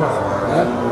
Yeah.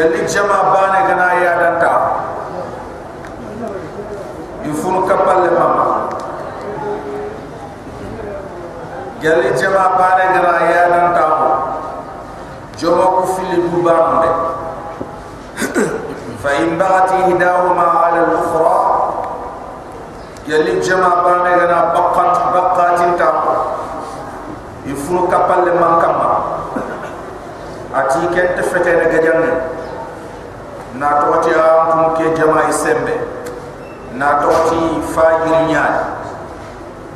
yalli jama bane gana ya danta yufun kapalle mama. Yalli jama bane gana ya danta jomo ko fili du bande fa in baati hidahuma ala al ukhra yalli jama bane gana baqat baqatin ta yufun kapalle mama. Kama ati kente fete ne gajanne na toti am ke jama isembe. Na toti fajir nyaal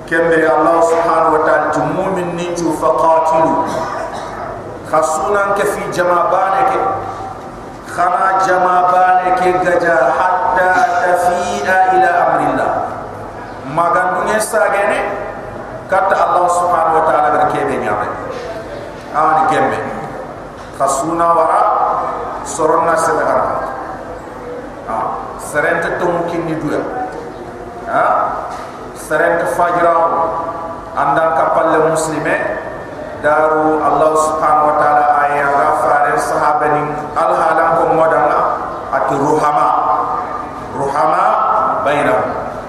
kembere allah subhanahu wa ta'ala tu mu'min ni tu faqatilu. Khasuna ke fi jama bane ke. Khana jama bane ke gaja hatta tafi'a ila amrillah. Magandunge sagene kata allah subhanahu wa ta'ala ber kebe nyaare awani kembe. Khasuna wara soronna sedara serente to mukini duya ha serente fajraw andan kapal muslime daru allah subhanahu wa taala ayya ghafar sahabani al halam ko modana at ruhama. Ruhama bayna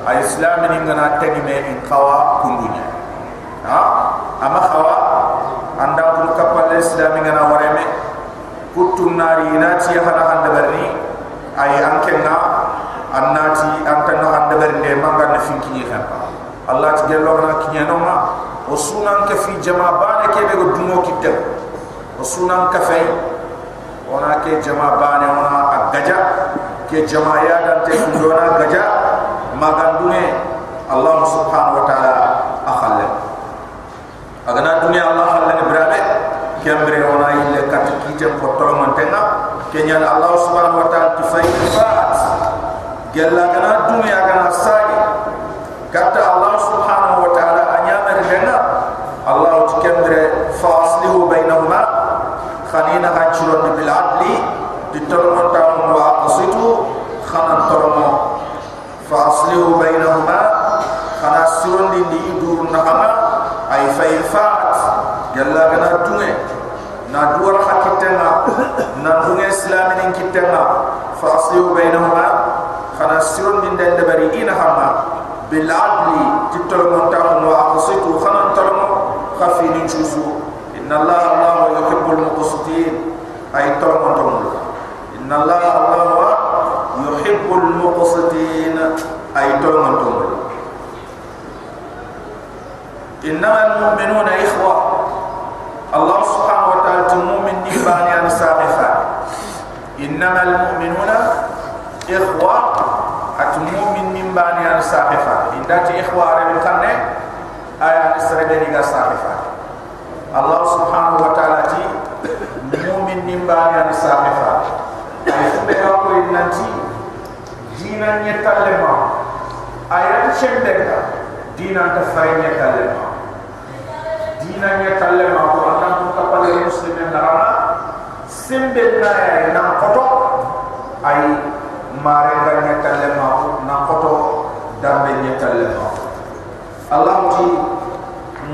ay islam ni ngana tegime in qawa kundunya ha? Ama khawa andan ko kapal islam ngana wareme kutun nari nati hana handa barni ay ankenna annati antana hande bernde manga na finki ni xam allah ti gelo na kinya no ma. O sunan ka fi jama bane ke be go dumo kitte. O sunan ka fay ona ke jama bane ona agaja ke jama ya dan te ndona gaja. Magandune allah subhanahu wa taala akhalle. Agana dunya allah khalle brabe kembre ona ile kat kite ko tolman tenga kenya allah subhanahu wa taala tifay fa'at gella kana dunya kana sagi kata Allah subhanahu wa ta'ala anyamar dana Allah tikendre faslihu bainahuma khanina hajrun bil adli ditolmo tamu wa qasitu khanan tolmo faslihu bainahuma khana sirun di di dur nahama ay faat gella kana dunya dunya islamin kittenga faslihu bainahuma خنا سيرون من دبري إنا هما بالعدل تتلمون تاهم وأقصيتوا خنا تلمون. خفين نشوزوا إن الله الله يحب المقصدين. أي تلمون تلمون. إن الله الله يحب المقصدين. أي تلمون تلمون. إنما المؤمنون إخوة. bani an sahifa inda ti ikhwari mutanne eh? aya sarade ni ga sahifa. Allah subhanahu wa ta'ala ti mu'min nim bani an sahifa ayyuhal ladina nanti dina ni talema aya chembe ga dina ta fayne talema dina ni talema ko anan ko tapale muslimin narana sembe na na koto ay dambe nyatalle ma allah ti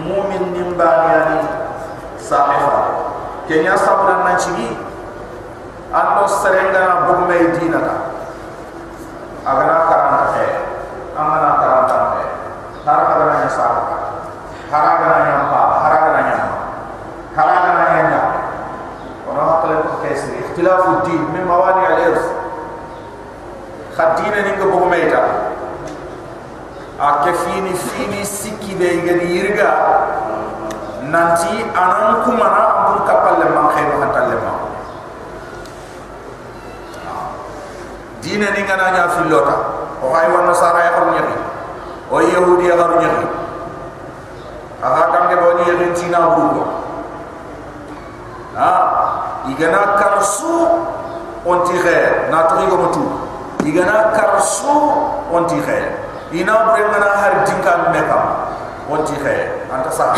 mu'min nimbani yani sahifa. Kenya sabra na chigi ando serenga na bugume dina ta agana karanta he amana karanta he haraka na nya sahifa haraka na nya pa haraka na nya haraka na nya ono hakle ko kesi ikhtilafu din min mawani khadina ni ko bogo meita a ke fini fini sikki be ngani yirga nanti anan kumana amun kapalle man khayro hatalle ma dina ni ngana nya filota o hay wan nasara ya nyaki o yahudi ya nyaki aha damge boni yin tina bugo ha igana karsu onti khair. Na trigo mutu igana karsu onti khair. Ina bre har dinka meka onti khair. Anta sa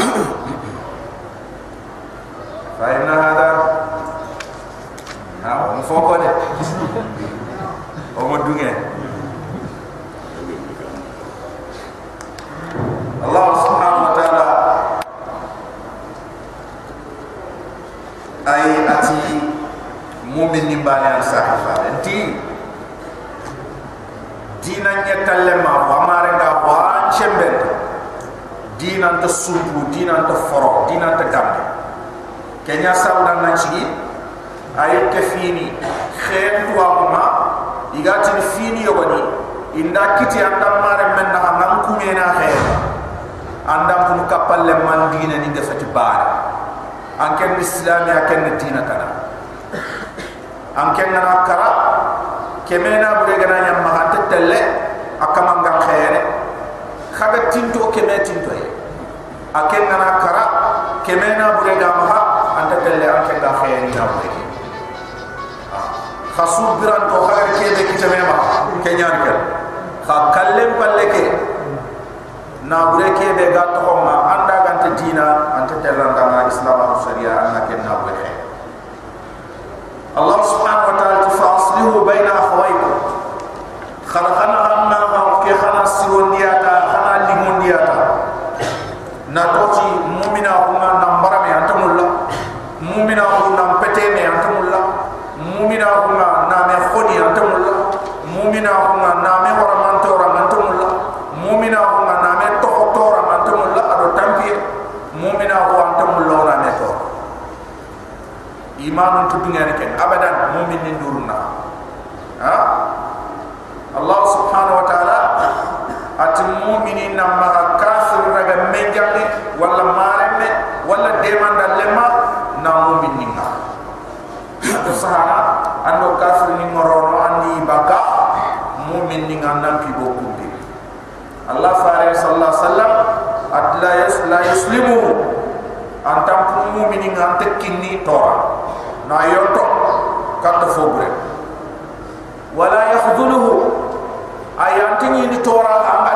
antini ni tora amba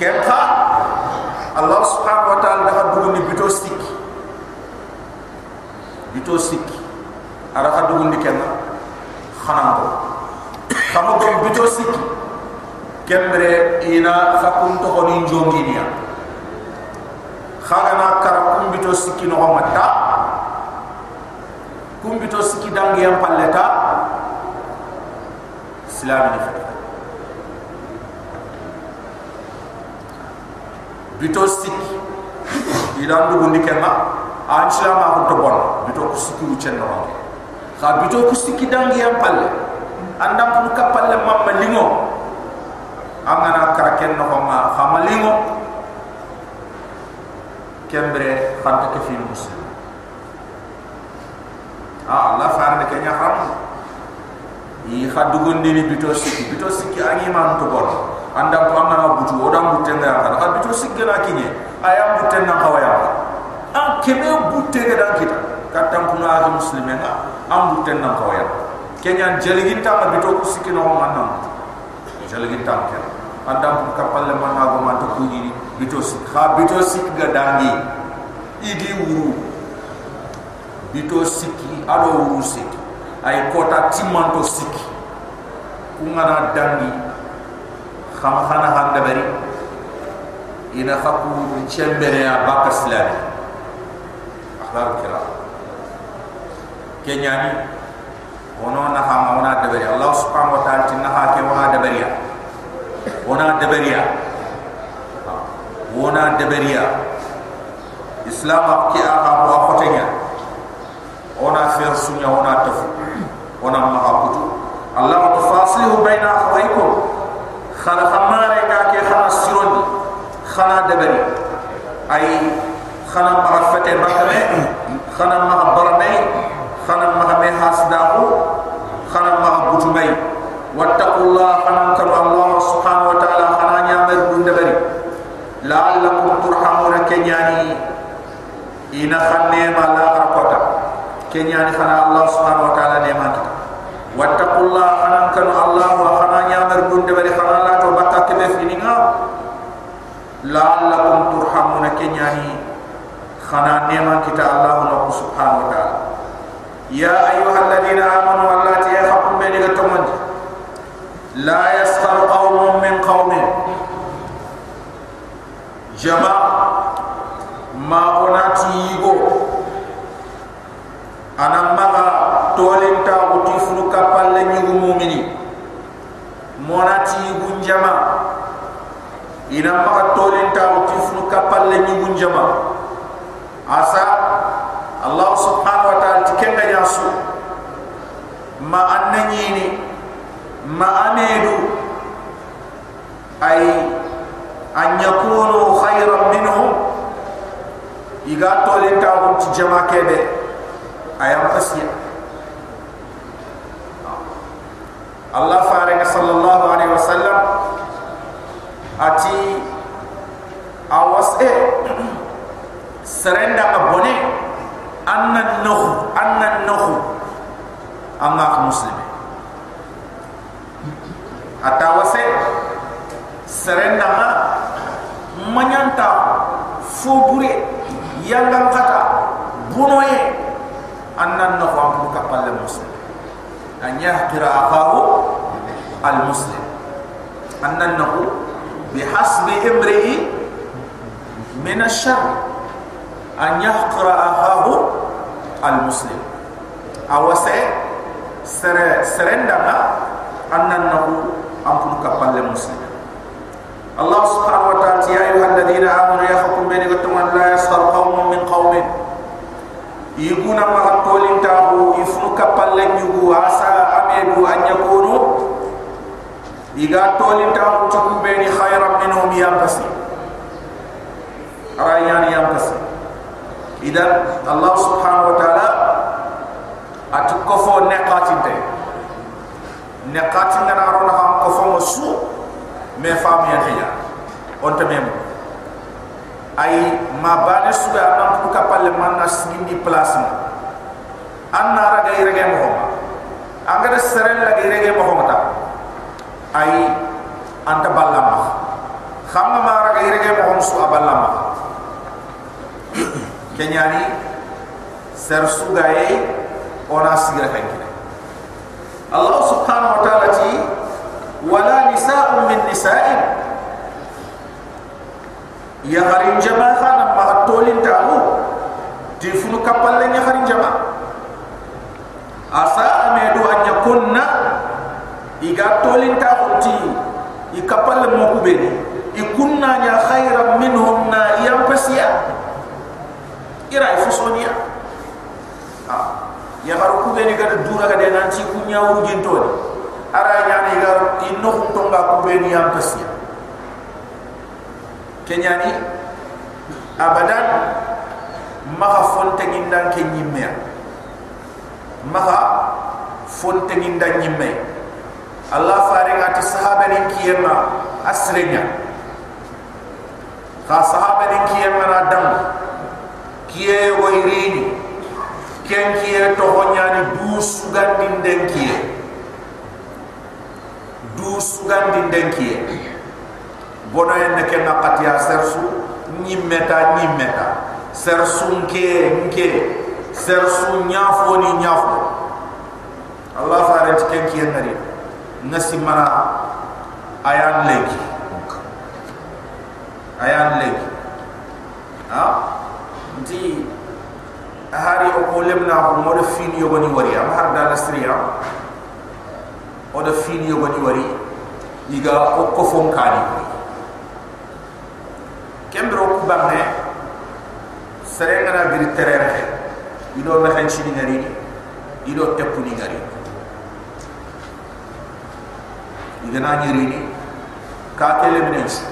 kenta Allah subhanahu wa ta'ala daga dugundi bito sikki bito sikki ara ka dugundi kenna khana ko kamo ko bito sikki kembere ina fakun to honi jonginiya khana kara kum bito sikki no matta kum bito sikki dangi am palleta islam ni fakki bito stik ila ndugu ndike ma anchila ma ko bon bito ko stik wu chen no ha bito ko stik dangi am palle. Andam ko ka palle mamma lingo karaken no ma xama lingo ha, kembre fanta ke fi musse a ha, allah faare ne kenya ram yi xaddu ni bito stik bito stik angi man tobon andam ko amana butu odam butenga ya khada bito sikki na kinye ayam butenga kawaya an kebe butenga dan kita. Katam kuna agi muslimenga am butenga kawaya kenya jeligin ta bito ko sikki no manam jeligin ta kenya andam ko kapal le man hago man to kuni ni. Bito sik. Ha bito sik ga idi wuru. Bito siki ado wuru sik. Ay kota timman to sik. Ku ngana dangi kham khana handa bari ina khaku chembere ya bakaslami akhbar kira. Kenyani ono na hama ona dabari. Allah subhanahu wa ta'ala tinna ha ke ona dabari ya. Wona deberiya wona deberiya islam ki aha wa khotenya ona fer sunya ona tafu ona mahabutu allah tafasihu baina akhawaykum khala khamare ka ke khana sironi khana deberi ay khana marafate bakame khana mahabbarame khana mahame hasdahu khana mahabutu mai wattaqullah khana kam allah subhanahu wa ta'ala khana nyamar bun debari la'allakum turhamuna kenyani ina khanne ma la rakota kenyani khana allah subhanahu wa ta'ala ne ma kita wattaqullah khana kam allah wa khana nyamar bun debari khana la to bakka kebe fininga la'allakum turhamuna kenyani khana nema kita allah subhanahu wa taala. Ya ayyuhalladhina amanu wallati yahqqu min al-tamad la yasqal qawmun min qawmin. Jama ma unati yigo anamma tawalinta utifru kapal la yigo mu'mini monati yigo jama. Inamma tawalinta utifru kapal la yigo jama. ميدو أي أن يكونوا خيرا منهم إذا تولي تاغون تجمع كيبه أي أمسيا الله فارغ صلى الله عليه وسلم أتي أوسئ سرندا أبوني أن النخو أن النخو أما مسلم serenda ma manyanta fobure yalla kata bunoye annan no fam ka palle muslim. An yahqira akahu al muslim annan no bihasbi imri'i min ash-shar an yahqira akahu al muslim awase sere serenda ma annan no ampun kapal le muslim Subhanahu wa ta'ala ya ayuha alladhina amanu ya hukum bani gatuman la yaskhar qawmun min qawmin. Yiguna ma tolin tahu ifnu kapal le nyugu asa amedu an yakunu. Iga tolin tahu tukum bani khayran minhum ya basi arayan ya basi idan Allah subhanahu wa ta'ala atukofo neqatinte me fam ya tiya on te mem ay ma bane su ga nam ku kapal man na sindi place ma anna raga irege mo angada seren la irege mo ta. Ay anta ballama xamma ma raga irege mo su aballama kenyani ser su ga ye ona sigira kankine Allah subhanahu wa ta'ala ti wala nisa'un min nisa'in. Ya garin jama khana ma tolin tahu di funu kapalle nya garin jama asa amedu an yakunna iga tolin tahu ti. I kapalle mo kubeni ikunna nya khairan minhum na yam pasiya ira ifusonia ah ya garu kubeni gada dura gada nanti kunya urugin toni inno tonga ku be ni am pesiya kenyani abadan maka fonte ngindan ke nyimme maka fonte ngindan nyimme Allah faringa ti sahaba ni kiyema asrenya ka sahaba ni kiyema na dam kiye wayrini ken kiye to honyani du sugandin den kiye du sugandin den kiye bono en ne ken nakati ya sersu nyimmeta nyimmeta sersu nke nke. Sersu nyafo ni nyafo. Allah farin ken kiye nari. Nasi mana ayan legi. Ayan legi. Ha? Nti hari o ko lemna ko mo fini yo woni wari. Am har dal asriya o de fini yo woni wari iga o ko fon kani kembro ku bamne serenga na giri terere ido na hen chini ngari. Ido tepu ni ngari. Iga na nyiri ni ka kele minens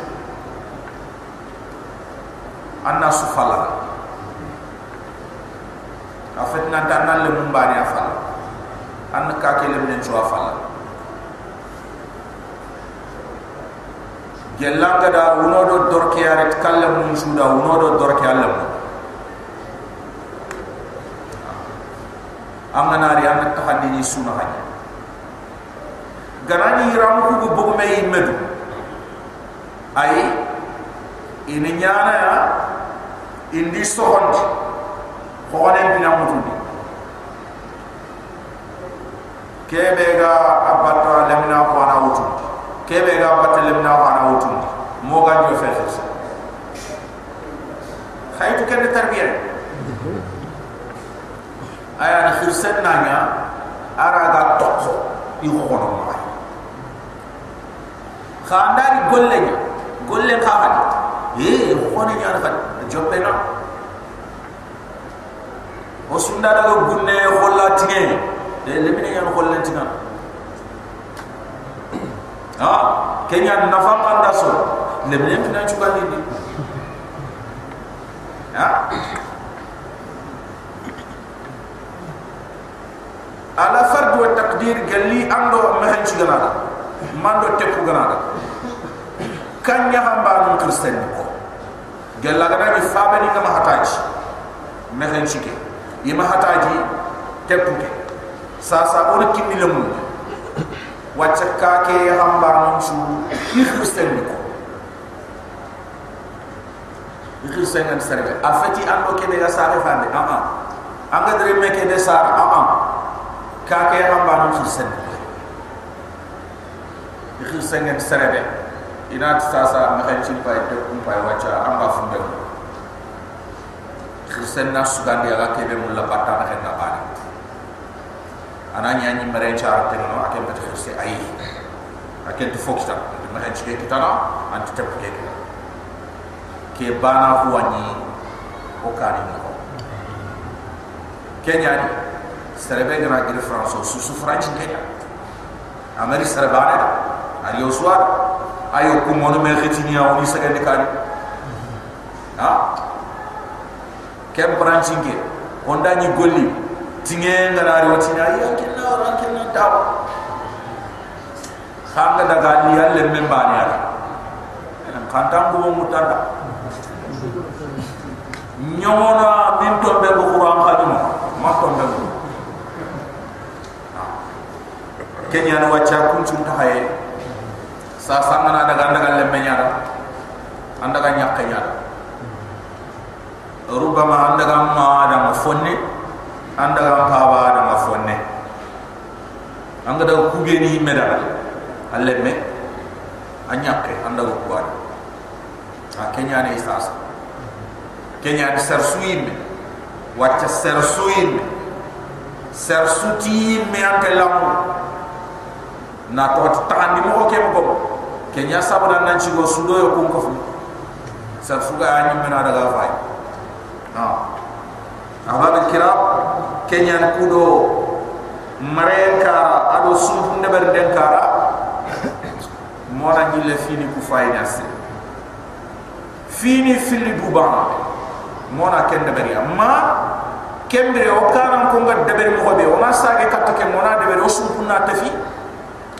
anna sufala. Afet na tanal le mumbani afal an ka ke le menen chwa gelanga da uno do dorke yare kallam mun suda uno do dorke allam amana ri an ta handi ni suna hanya ganani ramu ku bu me yimedu ay ini nyana ya indi sohondi khone bina mutundi kebe ga abata lemna ko ana wutu kebe ga abata lemna ko ana wutu. Mo ga jo fe fe khaytu ken tarbiya. Aya na khirsan nanya ara ga tokko i khono ma. Khandari golle golle khahadi eh khone nya na fa jobbe na. O sunda daga gunne holla tige de lemine yan holla tiga ha? Kenya nafa panda so lemine fina chuga ni ha? Ala fard wa taqdir galli ando mahan chigana mando tepu gana kanya hamba non kristen ko. Gella gana ni fabani kama hataji mahan chigana ima hataji tepuke sasa on kinni le mun wacce ka ke hamba non su ni kristen ko ni kristen ngan serbe afati ando ke de ga sare fande ama anga dre me ke de sare ama ka ke hamba non kristen ni kristen ngan serbe ina sasa ma kan ci pay de kum pay wacce amba funde kristen na sugandi aga kebe mulla batta na henna bani ananya ni mare char te no akem bet kristen ai akem tu foksta ma hen chike kitana anti tep ke ke bana huani o kani no kenya ni serebe gana gire franso su su franci kenya ameri serebane ari oswar ayo kumono me khitinia oni sagande kani ha? Kem branchinge onda ni golli tinge ngara ri watina ya kenna ran kenna taw khanga daga ni yalle memba ni ala en kantam bu mo mutada nyona min to be ko qur'an khadim ma to be ko kenya no wacha kun sun ta haye sa sangana daga daga lemme nyara andaga nyakka nyara rubama andaga ma da mafonne anda kan kaba ada mafonne anga da kuge ni himeda alle me anyakke anda ko kwa a kenya ne isas kenya ni ser suin. Wacha ser me anke lamu na to tani mo ke mo kenya sabana nan chigo sudo yo ko ko ser suga anyi me na daga fai ahbab ha. al kiram kenyan kudo. Mereka ado sumpu ndeber den kara mona gile fini ku fayna se fini fili buba mona ken ndeber amma. Kembere o karam ko ngad ndeber mo be. Ona sage katta ke mona ndeber o sumpu na tafi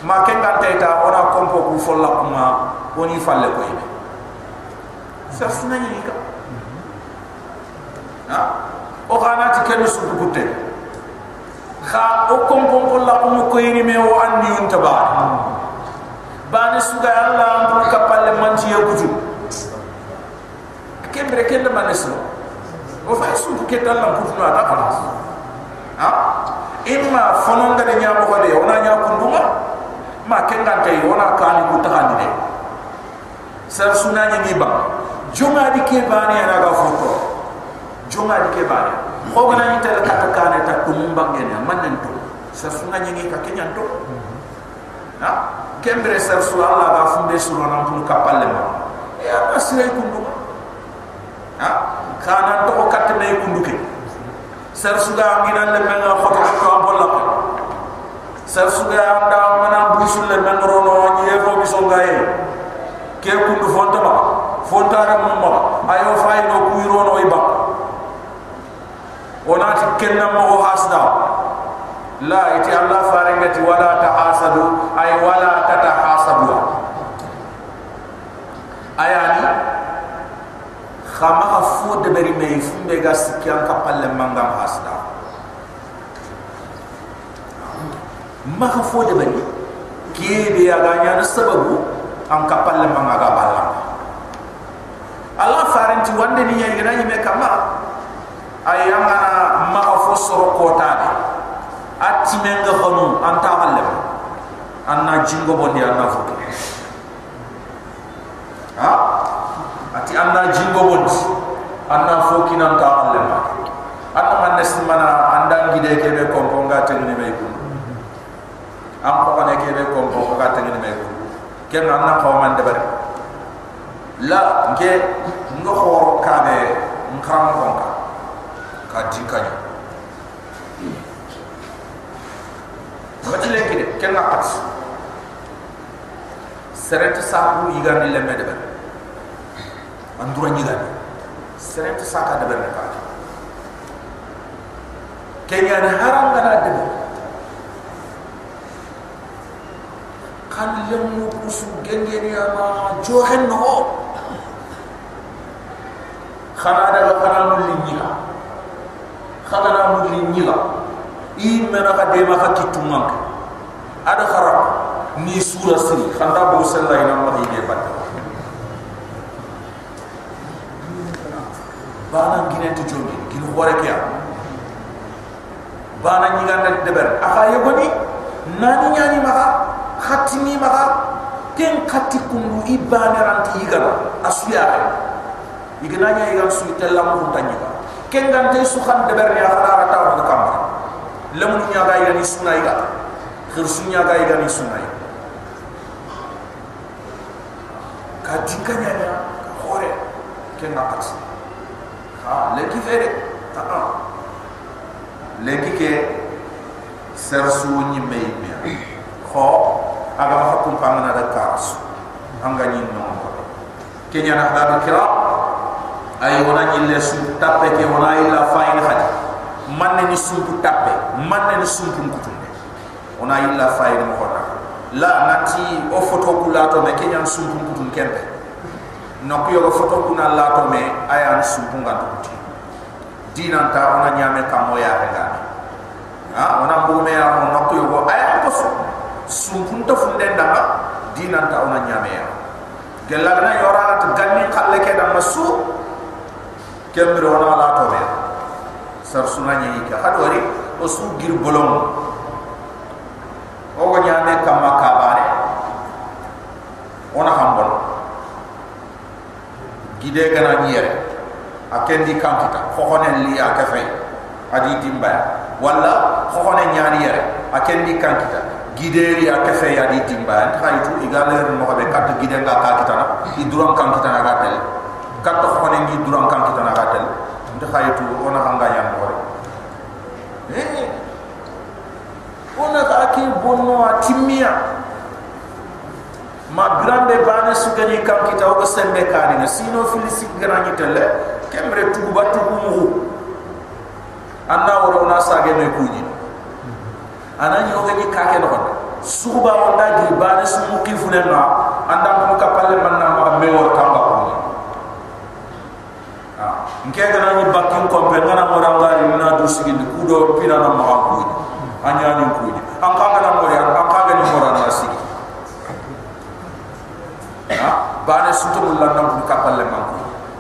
ma ken kan ngal tayta ona kompo ku folla kuma woni falle ko ibe. Sa sunani ka. Mhm. Ha? O kana ti ken su ku te kha o kompo ko la ko ko yini me o anni on tabar bani suga Allah ampul kapalle manci ya kuju. Kembre kende manesu o fa su ke dalla kuju na ta ha? Imma fononga de nyamo ko de ona nya kunduma ma kenga tay ona ku ta hande sar sunanya ni ba. Jonga di ke bani ana ga jonga di ke bani ko gana ni tel kata kane ta kumba ngene manen to sar sunanya ni ka kenyan to ha? Kembre ser su Allah ba funde su ron am kapal ma ya ma sire kundu ha? Kana to ko kat me kundu ke ser su ga ngina le men nga khoto ko am bolla ko ser su ga da busul le men rono ni e fo biso ga e ke fonta ba fonta ra mo ma ayo fay no ku e ba onati kenna mo hasda la iti allah farengati wala tahasadu ay wala tatahasadu ayani khama khafu de beri me fumbe ga sikyan kapalle mangam hasda. Ma khafu de beri ki be aga nya sababu am kapalle mangaga balla allah farenti wande ni nyi gina me kama ayanga ma khafu soro kota ati menga khonu anta halle anna jingo bondi anna fuki ha? Ati anna jingo bondi. Anna fuki nan ta halle anna man nesmana anda gide kebe komponga tengni me kun am ko kane kebe komponga tengni me kun ken anna ko man de bare la nge ngo khoro kabe nkram konka ka di ka ni mati le kide ken na pat serent sabu yiga ni le medebe andura ni gani serent saka de ben ka kenya na haram gana de kan lemu kusu gengeni ama johen no khana daga khana mulli ni khana mu li nyiga i mena ka dema ka kitu ada kharab ni sura siri khanda bo sella ina ma ide bat bana ngine to jogi gin hore kya bana nyiga na deber aka yegoni nani nyani maka? Khatimi maka? Ken khati kundu ibane ranti igana asuya igana nya igan su tellamu tanyiga ken gante su khan deber ya khara ta wa kamara lamun nya ga yani sunai ga khirsu nya ga yani sunai ka dikanya nya hore ken na pat ha leki fere ta ha leki ke sersu nyi me me kho aga ma hakum pamana da karas anga nyi no kenya na da kira ay wona nyi le su tappe ke wona illa fa'in khadi manne ni sumpu tappe manne ni sumpu kutunde ona illa fayde mo hota la nati o foto kula to me kenyan sumpu kutun kembe no ko yo foto kuna la to me aya sumpu ngatu kuti dina ta ona nyame kamo ya rega ha ona mbume ya mo no ko yo aya ko sumpu to funde ndanga dina ta ona nyame ya. Gella na yora ta ganni khalle ke da masu kembe ona la to me sar sunanya ika hadwari o su gir bolong. O go nyame kama kabare ona hambon. Gide gana nyere akendi kankita khokhone li akafay adi dimba wala khokhone nyani yere akendi kankita gide ri akafay adi dimba ta itu igale mo be kat gide nga kankita na i duram kankita na gatel kat khokhone ngi duram kankita na gatel nda khaytu ona hanga yang bore. Eh ona ka ki bonno atimia. Ma grande bane su gani kam kita o sembe kani na sino filisi gana ni tele kemre tugu ba tugu mu anna woro na sage me kuji anani o gani ka ke no suba onda gi bane su mu kifune na anda ko kapalle man na ma me wor tamba ko nke gana ni bakin ko pe ngana mo ranga ni na du sigi ni kudo pina na ma ko anya ni kuji an ka gana mo ya an ka gani mo ranga sigi ha? Bane su to mulla na ko kapalle man ko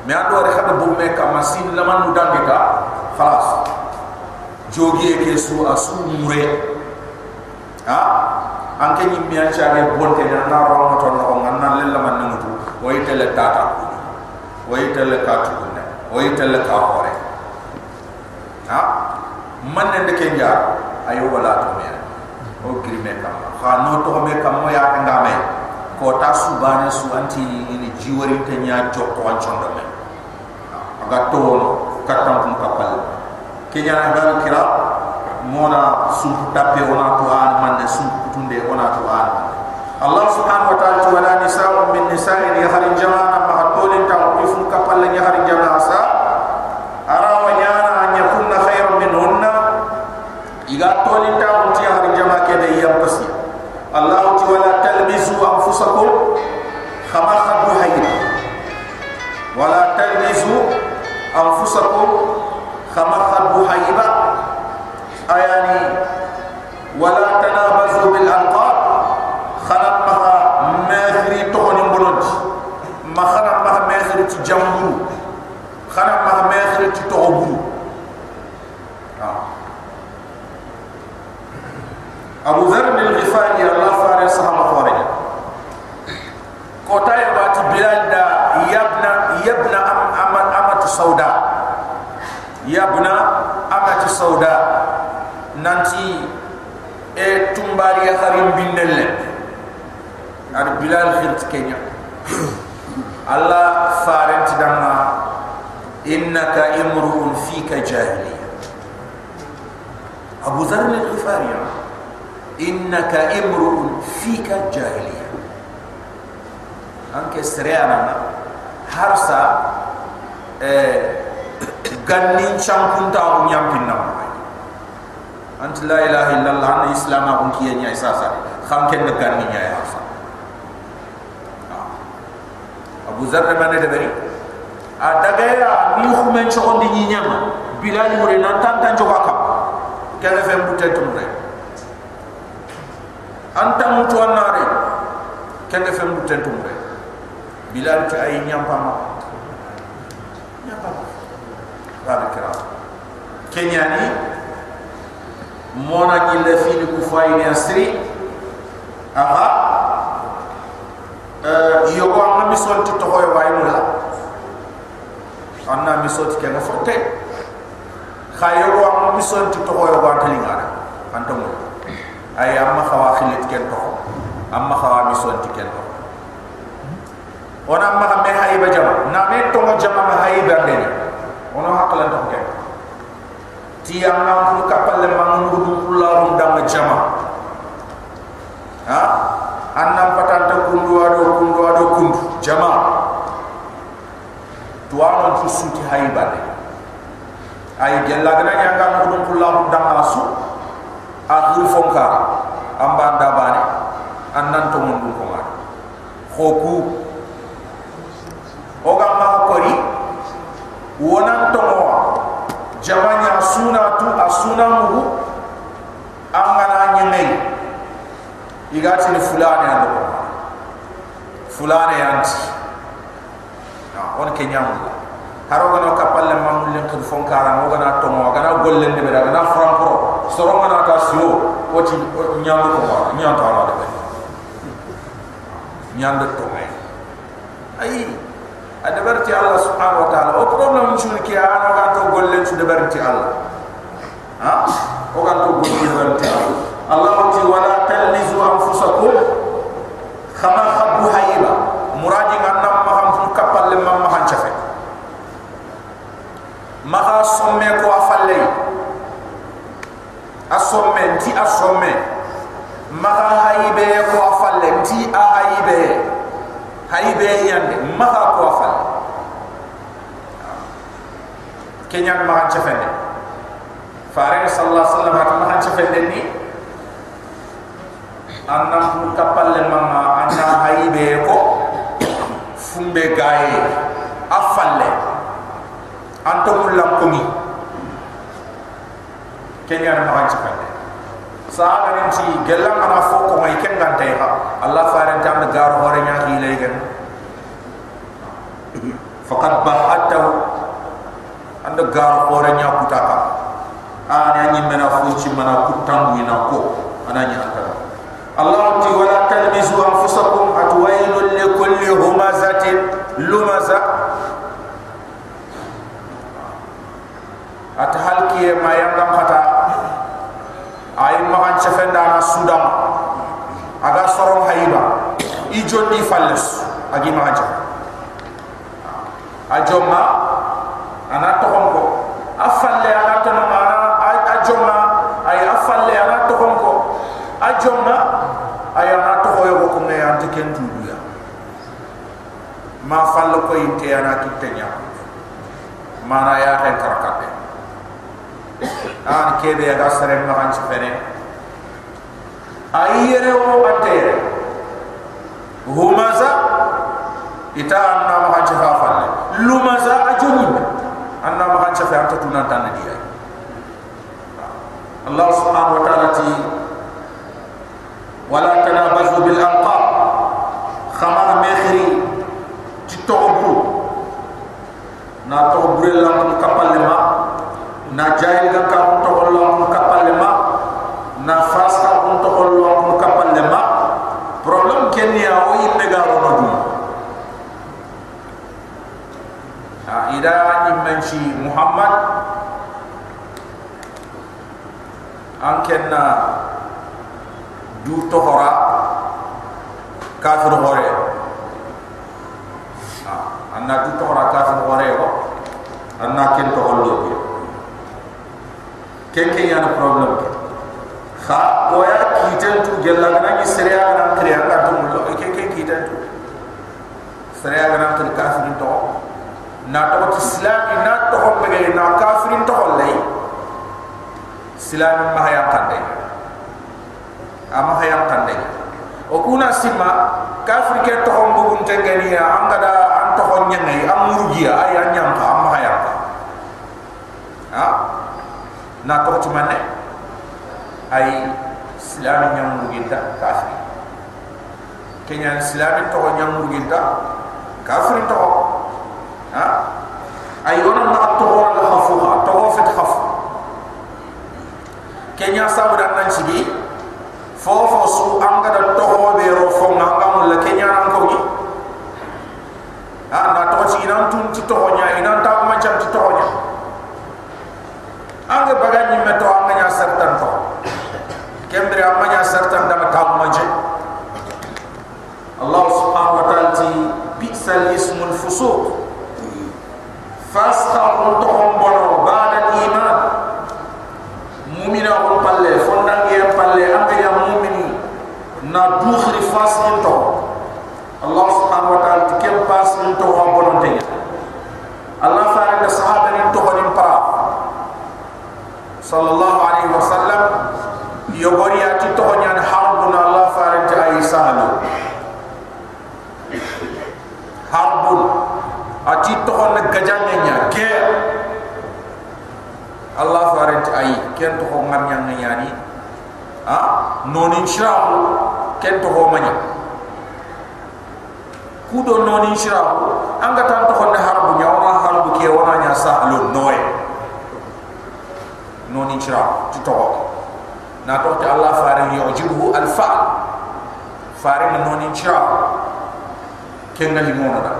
me ando re hada bu me ka masin la man du dangita khalas jogi e ke su asu mure ha? Anke ni mi ancha ge bonte na na ro ma to no nganna le la man nutu o itele tata o itele ka ne o itele ka hore ha man ne ke nja ayo wala to me o krime kam ha no to me kam mo ya ka me ko ta su bane su anti ni jiwari te nya to an chondo me aga to no katam kum kapal kenya na ga kira mona sun tape ona to an man sun kutunde ona to an Allah subhanahu wa ta'ala wala nisa'un min nisa'in yakhrin jama'an imruun fika jahiliya abu dharr al-ghifari innaka imruun fika jahiliya anke sreana harsa eh gannin champunta nyampinna ant la ilaha illallah an islam abun kiye nya isasa kham ken de garni nya ya fa abu zarra man de bari a daga ya mi khumen chondi ni nyama bilal mure nan tan tan joga kam kala fem butel tum re anta mutu anare kala fem butel tum re bilal ci ay nyam pam nyam pam babikra kenyani mona ñille fini ku fayni asri aha. Euh yogo am mi sonti to hoy way mu la anna mi sonti ke na fotte kha yogo am mi sonti to hoy wa tali ngara. Antam ay amma khawa khilit ken to amma khawa mi sonti ken to ona amma me hayba jama. Na me to jama ma hayba ndeni ona hakala to ken ti nam ku kapal le mang ngudu kula undang jama. Ha? Annam patanta kundu ado kundu ado kundu. Jama tuan tu suti haibade ay gella gana nyanga ngudu kula undang asu. Akhir fonka amba ndabane annan to mundu ko ma khoku oga ma kori wonan to mo jamanya suna tu asuna muhu. Amana nyengei igati ni fulani ando fulani anti na on kenyamu haroga no kapalle mamulle khul fonkara mo gana to mo gana gollen de bera gana frampro soro gana ta sio oti nyandu ko ma nyandu ala de nyandu to ay ay ada berarti Allah subhanahu wa ta'ala. O problem chuni ki ana ga to gollen su de berarti Allah. Ha? O ga to gollen berarti Allah. Allah ti wala talmizu anfusakum khama khabbu hayba muradi ganna ma kapal le mam ma han chafe ma ha somme ko afalle asomme ti asomme ma ha haybe ko afalle ti a haybe hay be yande maha ko afal kenya ma ci fende faare sallallahu alaihi wasallam ma ci fende ni. Anna mu kapalle mama anna hay be ko fumbe gaye. Afalle. Anto mulam ko mi kenya ma ci fende sahaba ni ci gelam ana fo ko may ken gante ha allah faare tam gar hore nya ki lay gen. Faqad ba'atahu anda gar hore nya kutaka ana nyi mena fo ci mana kutangu ina ko. Ana nya anta ti wala talmizu anfusakum atwailul likulli humazatin lumaza. At halki ma yangam khata ay magan chefenda na sudan aga sorom hayba i jondi falles agi magan chef ajoma ana tohom ko afalle ana tono mana ajoma ay afalle ana tohom ko ajoma ay ana toho yo ko ne ante ken tuduya ma fallo ko inte ana kitenya mana ya hen karakabe an kebe aga sare ma ci fene ayere o ante humaza ita anna ma ci fa falle lumaza ajuni anna ma ci fa anta tunan tan dia. Allah subhanahu wa ta'ala ti wala tanabazu bil anqab khamar mekhri ci tobu na tobu lam kapal ma na jahil ga ka to hollo ko kapal ma na fas ka ko to ko kapal ma problem ken ya o ga no dum ha ida ni manchi muhammad. An ken na du to hora kafir hore ha anna du to hora kafir hore ko anna ken to hollo ko kenke yana problem ke? Kha oya kiten tu gella na ni seria na kriya ka tu mulo kenke kiten tu. Seria na tu kafirin to na to islam na to hobe na kafirin to hollay islam ma haya kande ama haya kande o kuna sima kafir ke to hombo bun tengani ya. Angada an to honya ngai amurgiya ay anyam ka ama haya ka ha? Na to ci mané ay islam ñam mu ginta kafir. Kenya islam to ñam mu ginta kafir to ha? Ay wona ma to wala khafu to fet khaf kenya sabu dan nan ci bi fofo su anga da to ho be ro fo ngam la kenya nan ko ni. Ha na to ci nan tun ci to nya ina ta ma cham ci to nya. Anga bagani meto anga nya sertan to. Kembre anga nya sertan dama tabu manje Allah subhanahu wa ta'ala ti bisal ismul fusuq fasta on to on bono ba'da iman mu'mina on palle fondangi en palle anga ya mu'mini na dukhri fasin to Allah subhanahu wa ta'ala ti kem pasin to on bono tenya Allah fa'a da sahaba ni to honim para sallallahu alaihi wasallam yogori ati to nyan harbun allah faran ta ay sahalu harbun ati to na gajanya nya ge allah faran ta ay ken to ko ngar nyang nyani ha? Nonin shirahu ken to ho manya kudo nonin shirahu anga tan to na harbu nya wana harbu ke wana nya sahalu noe. Noni chira ti to na to ta allah fare yujibu al fa fare na noni chira ken na limona da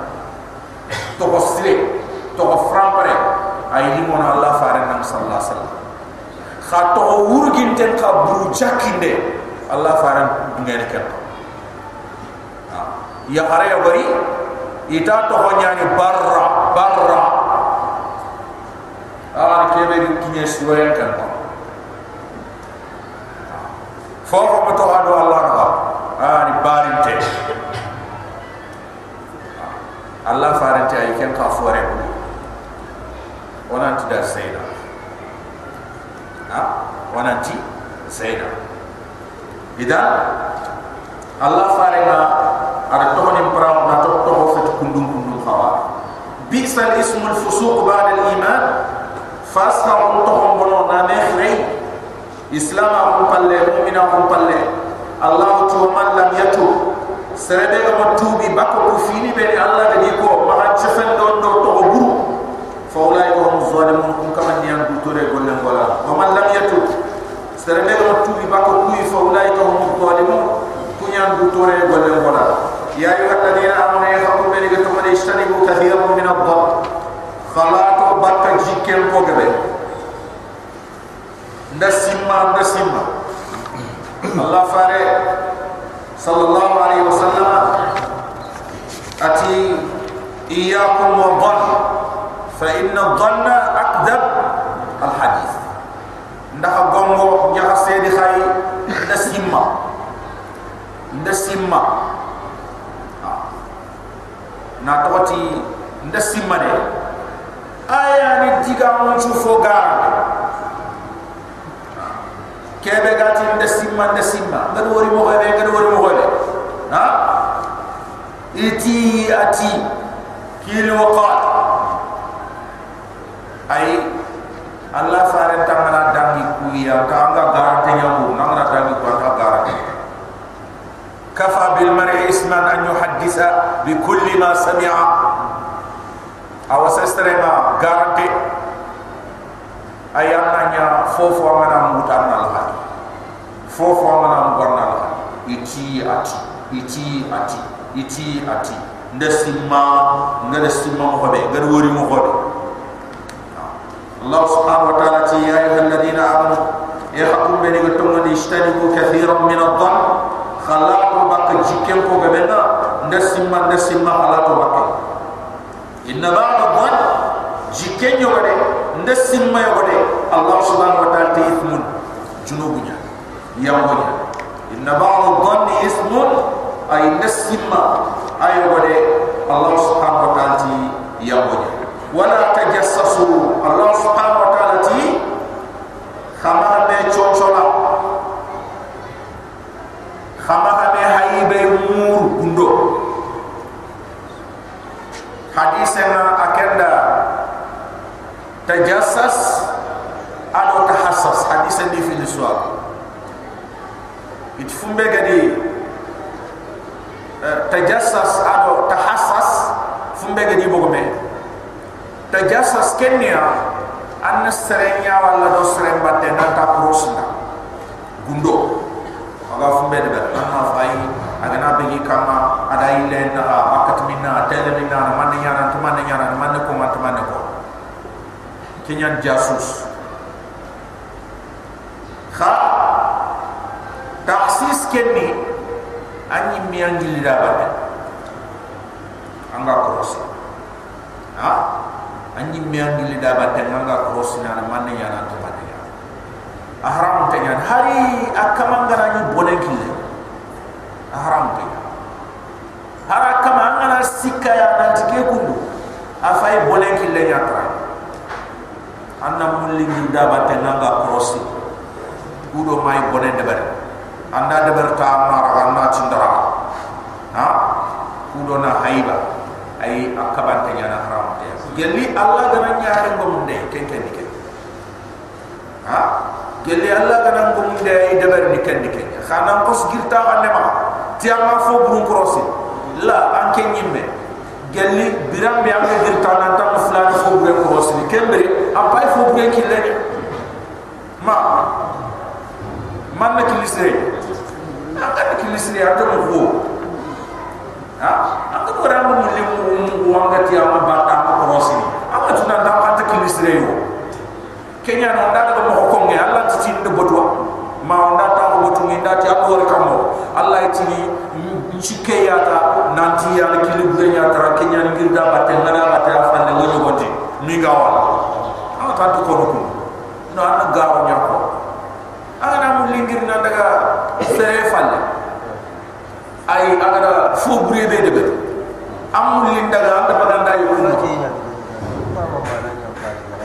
to ko sile to ko frampare ay limona allah fare na sallallahu alaihi wasallam kha to wurgin ten ka buru jakinde allah fare ngene ken ya hare ya bari ita to honyani barra barra. Awani kebe ni kinye suwayen kan ko fofo mo to ado allah na ani barinte Allah farante ay ken ka fore onan ti dar sayda ha onan ti sayda idan Allah farenga ada tohoni pra na to to fet kundum kundum khawa bisa ismul fusuq ba'da al iman fasha to bono na ne khrei islam am palle mu'mina am palle. Allah tu man lam yatu. Serebe ga tubi bako ko fini be Allah de ko ma chefen don do to buru fa ulai ko hum zalimun kum kama ni an dutore golle ngola wa man lam yatu sere mel o tuubi bako tuuyi fa ulaika hum zalimun kuñan du tore golle ngona ya ayuha alladina amanu yahaqu bani ga tumani ishtanibu kathiran min adh-dhan fala to bakka jikel ko gebe nasima nasima allah fare sallallahu alaihi wasallam ati iyyakum wa dhann fa inna adh-dhanna aqdam al-hadith. Ndaxa gongo ñaxa seedi xay nda simma nda simma na toti nda simma de aya ni diga mu ci fo gar kebe gati nda simma nda simma ngad wori mo hoye ngad wori mo hoye ha? Iti ati. Kili waqat ay Allah fare tangana dangi kuya ka anga garante nyamu nangana dangi ko ka garante kafa bil mar'i isman an yuhaddisa bi kulli ma sami'a. Aw sastrema garante ayana nya fofo amana mutanna Allah fofo amana mborna Allah iti ati. Iti ati. Iti ati. Ndesimma ndesimma mo hobe gar wori mo hobe الله سبحانه وتعالى يا أيها الذين آمنوا يحكم بين قتم يجتنبوا كثيرا من الظن خلاقوا بك جيكم كو بنا نسمى نسمى خلاقوا بك إن بعض الظن جيكين يغدي نسمى يغدي الله سبحانه وتعالى إثم جنوبنا يمونا إن بعض الظن إثم أي نسمى أي يغدي الله سبحانه وتعالى يمونا wala tajassasu. Allah subhanahu wa ta'ala ti khamaha me chonchola. Khamaha me haibay mur bundo hadithi akenda. Tajassas ala tahassas. Hadithi ni fi niswa it fumbe gadi eh, tajassas ala tahassas fumbe gadi bogo tajassas kenya an serenya wala do serem batte na prosna gundo aga fumbe de na fay aga na begi kama ada ile na akat minna tele minna na man nyana to man nyana man ko man to man ko kenya jasus kha taksis kenni anyi miyangi lida batte anga krosi ha anyi miyangi lida batte anga krosi na man nyana to man nyana ahram tenyan hari akamangara ni bonekile ahram tenyan hara kama angana sikka ya nanti ke kundu afai bolen kille nyatra anna mulli nginda batte nanga krosi kudo mai bolen de ber anda de ber ta mara anna cindara ha kudo na haiba ai akabante nyana haram te gelli allah gana nyaare ngom de ken ken ken. Ha? Gelli allah gana ngom de ai de ber ni ken ken khana ko girta ande ma tiama fo burun krosi la anke nyimme. Gelli biram bi amé dir tanan tam fulani fo bu ko hosni kembere am pay fo bu ki leni ma man na na kilisre ata mo fo ha mo le mo wanga ti ama bata ko hosni ama tuna da ata kilisre yo kenya no da ko mo ko ngi allah ti tin de botwa ma onda ta ko botu ngi da ti ado kamo allah ti nchike yata nanti ya kili bure nya tara kenya ni girda batte ngana batte afande ngono gonti ni gawal ama ta to kono ko no ana gawo nya ko aga na mu lingir na daga fere falle ay aga da fo bure be de be amul lindaga anda baganda yu ko ci nya ba ma ma na nya ka ga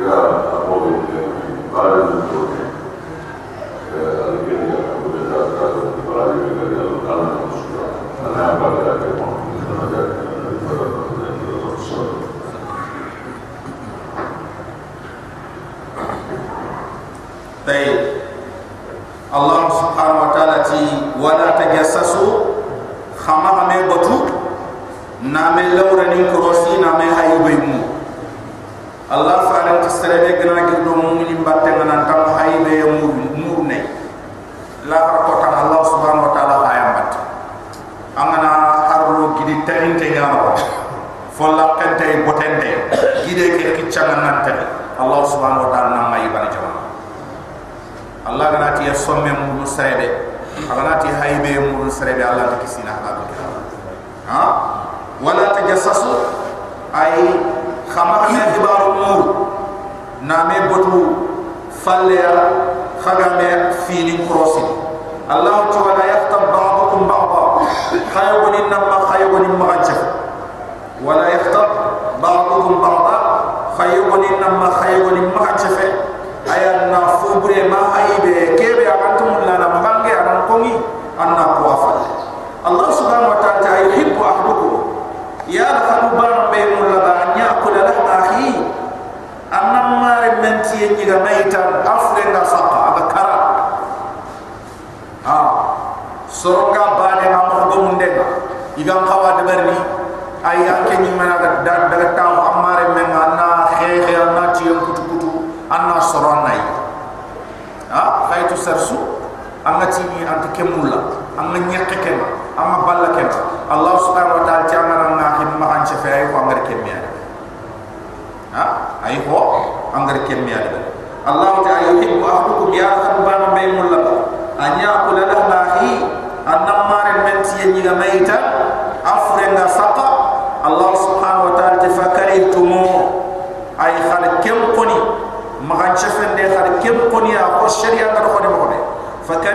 nya ka o de ka ni ci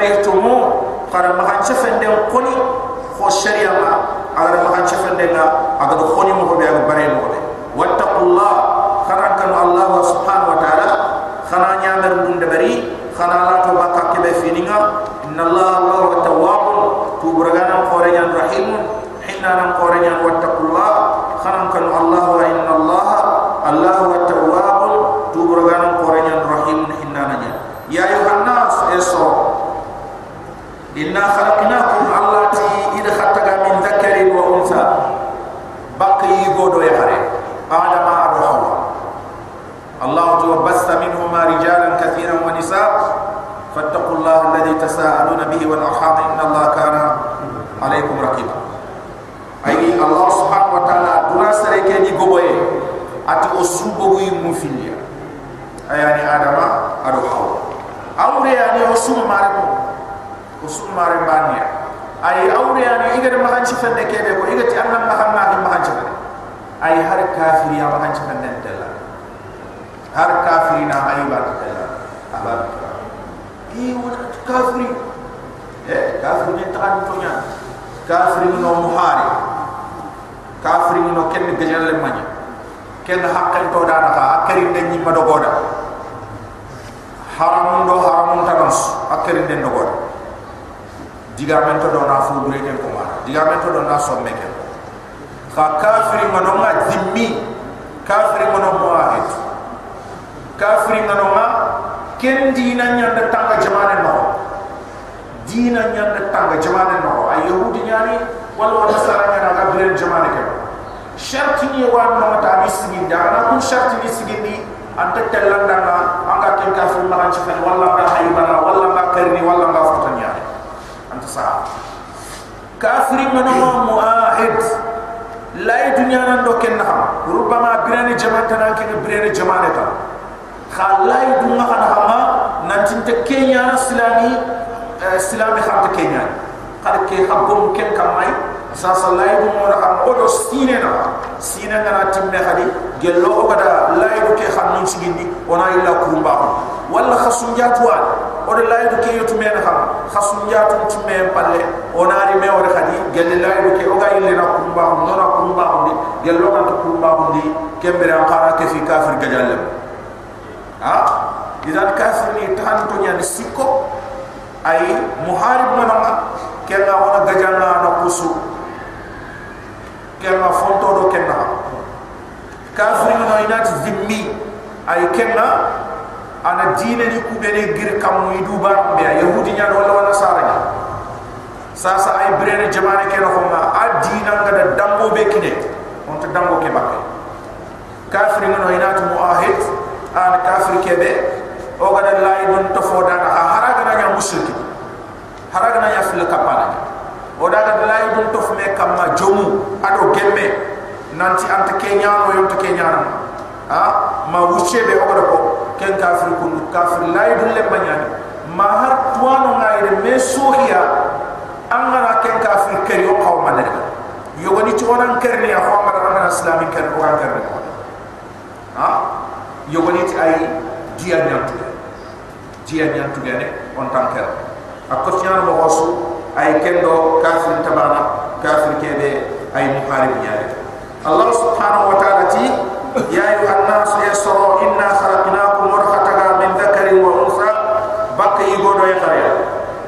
fakarihtumu khar magan chefen de koni ko sharia ma agar magan chefen de nga agar koni mo ko be agar bare mo de wattaqullah khara kan allah subhanahu wa ta'ala khana nyamar bun de bari khana la to bakka ke be fininga inna allah allah wa tawwabun tu buragana ko re nyan rahim hinna nan ko re nyan wattaqullah khana kan allah wa inna allah allah wa tawwabun tu buragana ko re nyan rahim hinna nan ya ayuhan nas eso inna khalaqnakum allati id khataga min dhakarin wa untha baqi godo ya hare adama adu hawa allah tu basta minhuma rijalan kathiran wa nisaa fattaqu allah alladhi tasaaluna bihi wal arham inna allah kana alaykum raqiba. Ay allah subhanahu wa ta'ala duna sare ke ni goboye ati osubo wi mu filia ayani adama adu hawa. Awre yani osum mare ko osum mare bania. Ay awre yani igade mahan ci fende kebe ko igati annam mahan ma ki mahan ci fende ay har kafiri ya eh kafiri ni tan to nya kafiri no muhari kafiri no ken gajal le manya ken hakkan to da na akari den ni madogoda haramun do haramun tabans akari den dogoda diga men to do na fu bure ken ko mara diga men to do na so meke ka kafiri ngano nga zimmi. Kafiri ngano muahid. Kafiri ngano nga ken dina nyanda tanga jamane no dina nyanda tanga jamane no ay yahudi nyani wala wala sara ga bire jamane ke? Sharti ni wa no ta mi sigi da na ku sharti ni sigi ni anta telanda na anga ken kafir ma kan chifen wala ga haybana wala ga karni wala ga fatanya anta sa kafiri ngano muahid? La dunya nan do ken na rubama birani jama'ata nan ken birani jama'ata khalai du ma kana hama nan tinte kenya na kar ke habum ken kamai sa sa lay du mo na o do sine na sine na timme khadi gello o gada lay du ke khan nun sigindi ona illa kurumba wala khasun jatwa o de lay du ke yotu men kham khasun jatu timme palle. Ona ri me o khadi gelle lay du ke o ga illa na kurumba no na kurumba ni. Gello kan kurumba ni. Kembere an khara ke fi kafir gajalle ha idan ay muharib manama kenga wona gajanga na kusu. Kenga fonto do kenga kafir no inat zimmi. Ay kenga ana dine ni kubene gir kam muy duba be. Yahudi nya wala wala sara nya. Sasa ay brene jamane ken ko ma adina ngada dambo be kine. On ta dambo ke bakke. Kafir no inat muahid. An kafir kebe o gada lay don to foda ha mushriki haraga nya fil kapana o daga lay don to fme kamma jomu ado gemme. Nanti anta kenya no yonta kenya ha? Ma wuche be o ko ken kafir kun kafir lay dun le banyani ma har tuano ngayre me sohiya angara ken kafir keri o qawma le yogoni ci wonan kerni ya xawma da na islamic ker ko ha? Yogoni ci ay dia nyantu jiya nyan tu gene on tanker akko tiyan mo wasu ay kendo kafir tabana kafir kebe ay muharib nyaade allah subhanahu wa ta'ala ti ya ayu annas yasra inna khalaqnakum warhataga min dhakarin wa unsa bakka igodo e tare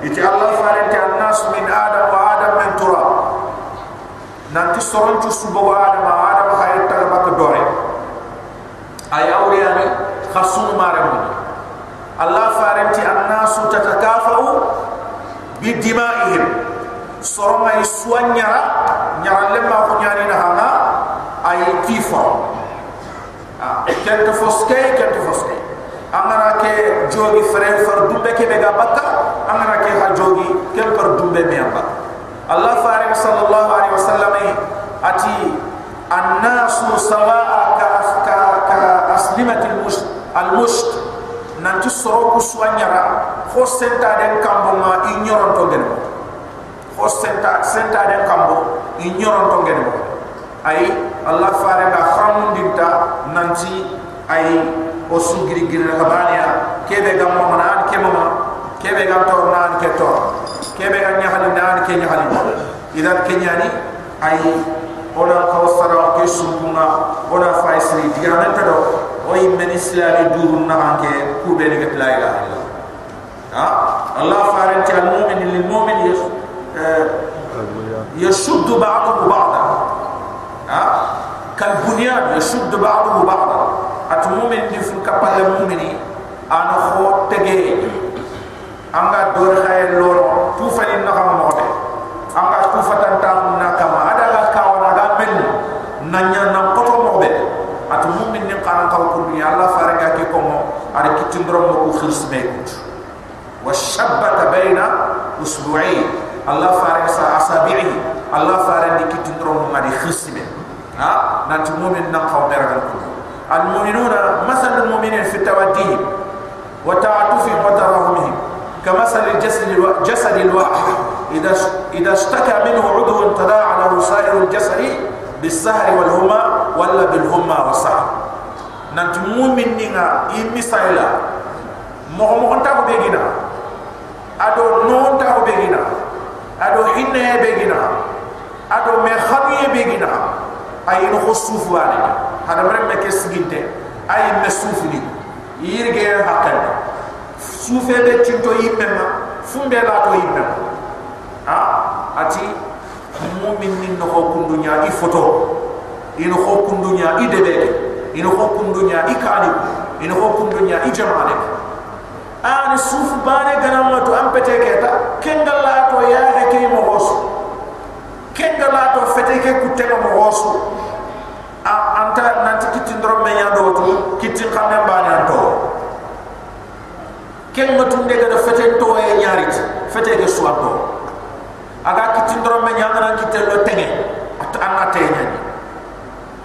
iti allah farinta annas min adam wa adam min tura nanti soron ju subo wa adam wa adam hayta bakka dore ay awriyani khasum mare mo الله فارنت الناس تتكافأ بدمائهم سرما يسوان نرى نرى لما خنياني نهانا أي كيفا كنت فسكي كنت فسكي أمنا كي جوغي فرين فردوبة كي بيغا بكا أمنا كي ها جوغي كي فردوبة ميان بكا الله فارغ صلى الله عليه وسلم أتي الناس سواء كأسلمة المشت, المشت nanti soro ku swanyara fo senta den kambo ma ignoron to gene fo senta senta den kambo ignoron to gene ay allah fare ga khamun dinta nanti ay o sugiri giri habania kebe gam mo nan ke mo kebe gam tor nan ke tor. Kebe gam nyahali nan ke nyahali idan kenyani ay ona kawsara ke sumuna ona faisri digamen tado o yimen وي من اسلام دور نانك كوبين لا اله الا الله الله فارنت المؤمن للمؤمن يش... آه، يشد بعضه بعضا. آه؟ كالبنيان يشد بعضه بعضا. اتمؤمن دي فكبل المؤمن أنا خو تگے أنا دور خير lolo توفى na kam أنا توفى تنتام tufatan alla faraga ke komo ar kitindrom mo ku khisme kut wa shabbata baina usbu'i alla faraga sa asabi'i alla faraga di kitindrom ma di khisme ha nanti mu'min nan khawber gal ko al mu'minuna masal al mu'minin fi tawaddihim wa ta'atufihim wa tarahumihim كمثل الجسد الجسد الواحد اذا اذا اشتكى منه عضو تداعى له سائر الجسد بالسهر والهمى ولا بالهمى والسهر nanti mumin ninga i misaila moko moko tabu begina ado non tabu begina ado hinne begina ado me khamiye begina ay no khusufu ale hada mere me kes ginte. Ay me sufini yirge hakkan. Sufe be tinto yimema fumbe la to yimema ha? Ati mumin ninno ko kundunya i foto, ino ko kundunya i debede ino ko kundunya i kali ino ko kundunya i jamale an sufu bane ganam to ampete keta kendalla to ya heke mo hosu. Kenga la to fete ke ko mo wosu a anta nanti kitti ndoro me nya do to kitti xamne ba nya to ken ma tunde ga do fete to e nyaari fete ke so to aga kitti ndoro me nya ngana kitte lo tege at anna te nya ni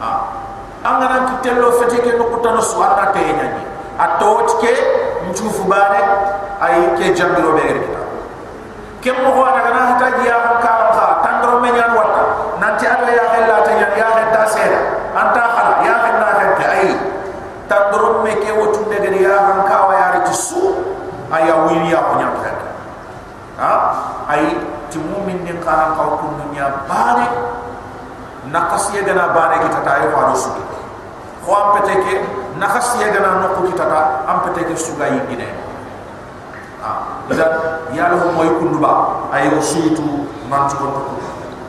a angana kitte lo fete ke no kutano so anna te nya ni. Ato tike nchufu bane ay ke jambiro be kita. Kem mo ho daga na hata kan ka ka tandro me nyan wata nanti alla ya hella ta ya ya hetta seda anta khala ya henna hetta ay tandro me ke wotu de gari ya kan ka wa ya ri su aya wili ya ko nyam ha? Ay ti mu'min din kana ka ko dunya bane nakasiya gana bane kita tayo fa do ko am pete ke nakasiya gana nokku kita ta am pete ke suga yi gine ah idan ya lo moy kunduba ay usitu man ko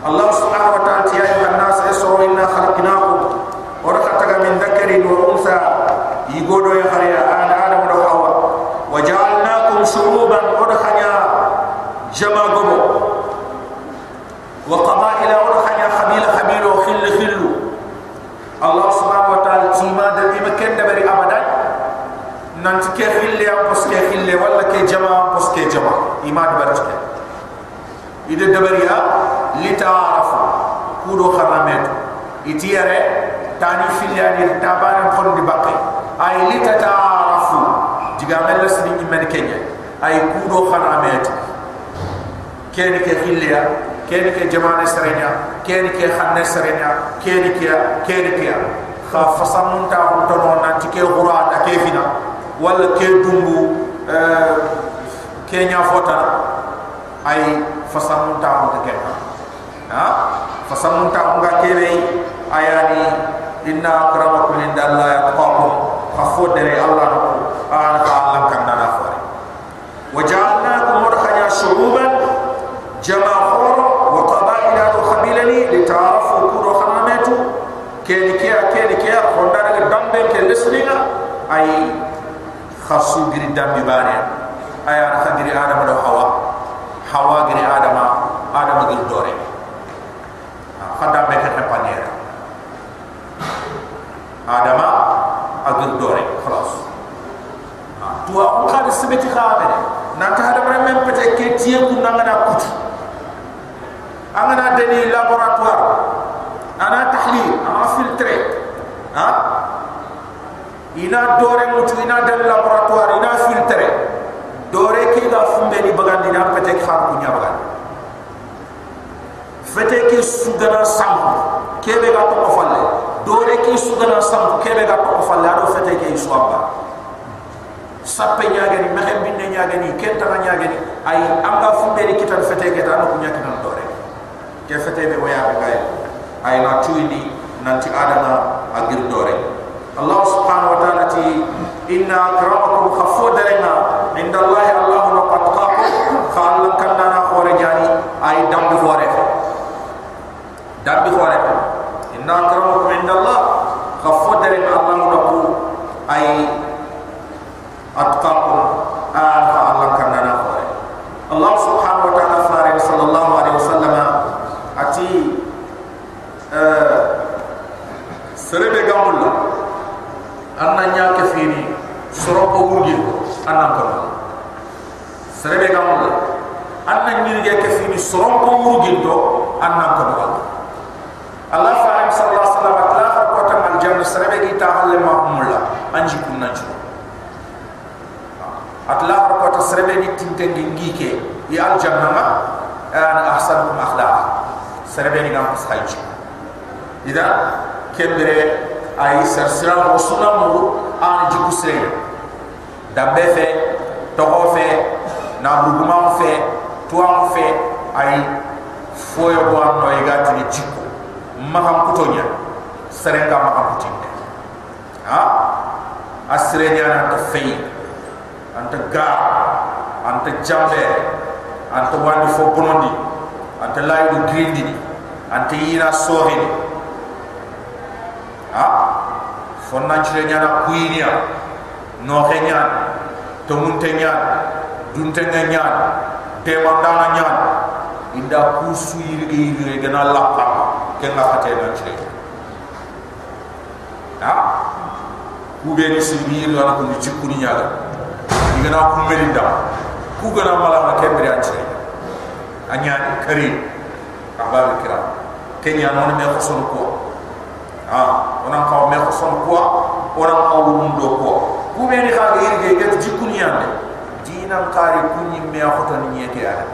Allah subhanahu wa ta'ala ya ayuha nas asru inna khalaqnakum. Wa rakataga min dhakarin wa untha. Yigodo ya khariya ana adam do hawa. Wa ja'alnakum shuruban wa khanya jama gobo wa qaba'ila wa khanya khabila khabila wa khillu khillu Allah subhanahu wa ta'ala tima da bi makken da bari abadan nan ke khille am pos ke khille wala ke jama pos ke jama imad barke ide da bari ya li ta'arafu kudo kharamet itiyare tani filiani tabana kon di bakke ay li ta'arafu diga mel sini ni men kenya. Ay kudo kharamet kene ke khille ya kene ke jamane serenya kene ke khanne serenya kene ke kene ke. Kha fasamun ta ko to non nan tike qura ta ke fina. Wala ke dumbu euh kenya fota ay fasamun ta ko ke ha? Fasamun ta ko ke be ayani inna akramakum indallahi atqakum. Khafudere allah an ka allah kan dana fare waja'alnakum murkhanya shuruban jama'a lani li ta'afu kudo khanametu keni kiya keni kiya honda daga dambe ke leslinga ay khasu giri dambi bane ay ar khadiri adam do hawa hawa giri adam adam giri dore khadam be ke panera adam agir dore khalas tuwa on khadi sibeti khabere nanta adam rem pete ke tiye kunanga na kutu angana deni laboratoire ana tahlil ana filtre ha? Ina dore mutu ina den laboratoire ina filtre dore ke ga fumbe ni bagandi na pete khar ku nya bagandi fete ke sugana sam kebe ga to falle dore ke sugana sam kebe ga to falle ado fete ke iswaba sappe nyaagani mehem binne nyaagani kenta nyaagani ay anga fumbe ni kitan fete ke tan ku nya kitan dore ke fete be waya be gay ay na tuini nanti adama agir dore allah subhanahu wa ta'ala ti inna akramakum khafudarina inda allah allah wa qatqakum khal kanna na khore jani ay dambi khore dambi khore inna akramakum inda allah khafudarina allah qu ay atqakum an allah kanna na allah subhanahu wa ta'ala farid sallallahu alaihi wasallam ati uh, serebe gamulla anna nya ke fini soro ko wurgi anna ko serebe gamulla anna nyirge ke fini soro ko do anna ko do Allah fa'ala sallallahu alaihi wasallam la ko ta mal janna ta halle ma mulla anji. Kunna ju atla ko ta serebe ni tintengi ngike ya al janna ma? Ana ahsanukum akhlaqa serebe ni ngam sahaji ida kembere ay sarsira rasulullah mu an jiku sere dambe fe togo fe na ruguma fe tuwa fe ay foyo bo an no igati ni maham kutonya serenga maham kutinde ha? Asre nya na ta fei anta ga anta jambe anta wandi fo bonondi anta laydu grindi anta yina sohini. Ha? Fonna chire nyana kuinia no kenya to munte nya dunte nya te mandana nya inda kusu yiri yiri gana lakka kenga khate na chire ha kube ni sibi yiri ana ko ni chikuni nyaga igana kumeli da ku gana mala na kembere a chire anya kari. Ahbab kiram kenya non me khoson ko ha onan ka me ko onan ka wundo ko ku be ni ka ge ge ge jikuni yande. Dina qari kunni me khoto ni yeke ala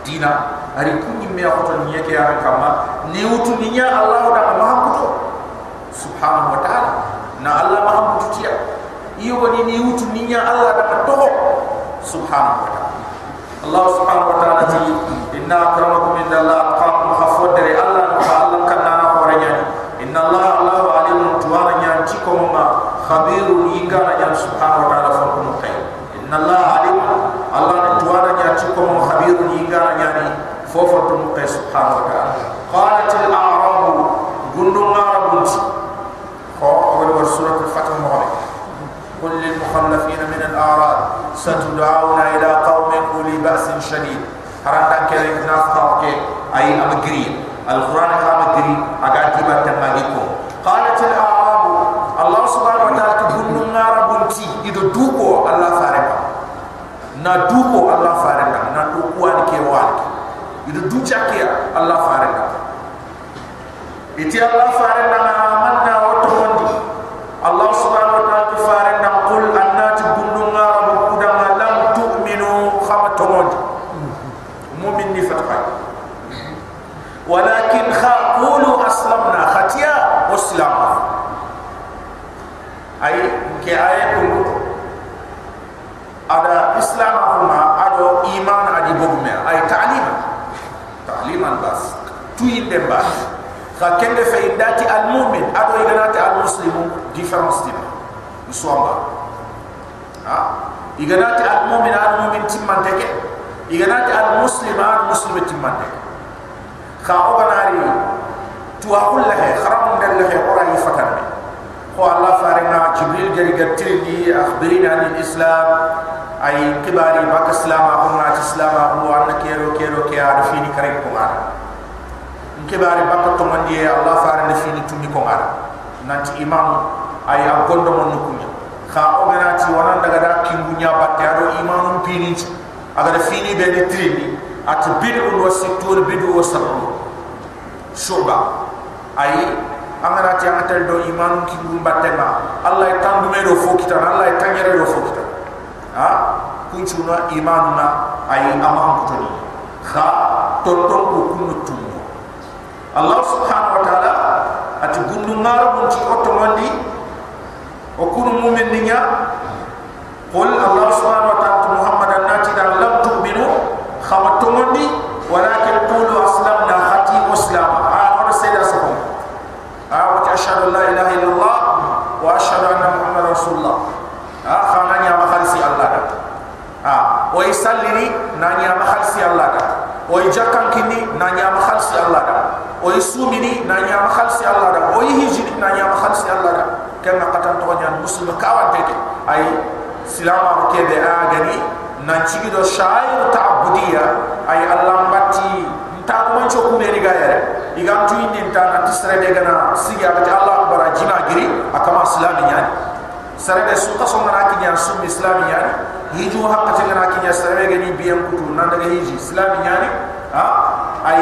dina ari kunni me khoto ni yeke ala kama ni utu ni nya allah da mahamuto subhanahu wa ta'ala. Na allah mahamuto tiya iyo ni ni utu ni nya allah da to subhanahu wa ta'ala. Allah subhanahu wa ta'ala ti inna akramakum indallahi atqakum khafwadri allah na allah kanna na horanya inna allah allah alimun tuwana nya tikomo ma khabiru yingara nya subhanahu wa ta'ala fa kun khay inna allah allah ستدعون إلى قوم أولي بأس شديد هران كلي ناس طاقة أي أمقري القرآن قام قري أقاتي باتن قالت الأعراب الله سبحانه وتعالى تكون نار بنتي إذا دوكو الله فارقا ندوكو الله فارقا ندوكو وانكي وانكي إذا دوكو الله فارقا إتي الله فارقا ما آمنا ka kende fe indati al mu'min ado iganati al muslimu difference dina uswamba ha iganati al mu'min al mu'min timmanteke iganati al muslima al muslim timmanteke ka oganari tuwa kullahe kharam dallahe qura yifatanne ko Allah farina Jibril jari gatiri akhbirina anil Islam ay kibari bak Islam ko na Islam an kero kero ke ada fini kare ko ngara kibari bak to mandi Allah farina fini tumi ko ngara nanti imam ay a gondo mon no kunya. Kha o gana ti wana daga da kingunya batte ado imam pini aga da fini be ni trini. At bidu wa situr bidu wa sabru shuba ay amana ti amatel do iman ki dum batema allah tandu me do fo kita allah tangere do fo kita ha? Kunchuna imanuna ay amam kutoni. Kha tonton ko kunu Allah subhanahu wa ta'ala ati gundu ngara bun ci otto mandi o kunu mu'min ni nya. Qul Allah subhanahu wa ta'ala muhammadan nati da lam tu'minu khamatu mandi walakin qulu aslamna hati muslim a wa sayyida sabu a wa ashhadu la ilaha illallah wa ashhadu anna muhammadan rasulullah. Ha, a khamanya ma khalsi Allah a ha, wa isallini nanya ma Allah a wa ijakan kini nanya ma Allah a oy sumini na nyam khalsi allah da oy hijini na nyam khalsi allah da kenna katan to nyam muslim kawan tete ay silama ke de agani na chigi do shayu ta'budiya ay allah batti ta kuma man choku me ni yare re tu indi ta na tisre de gana sigi abati allah bara jina giri akama silami nyam sare de su qasam na ki sum islam nyam hijju hakati na ki nyam sare ge ni biyam kutu. Nan daga hijji silami nyam ha? Ay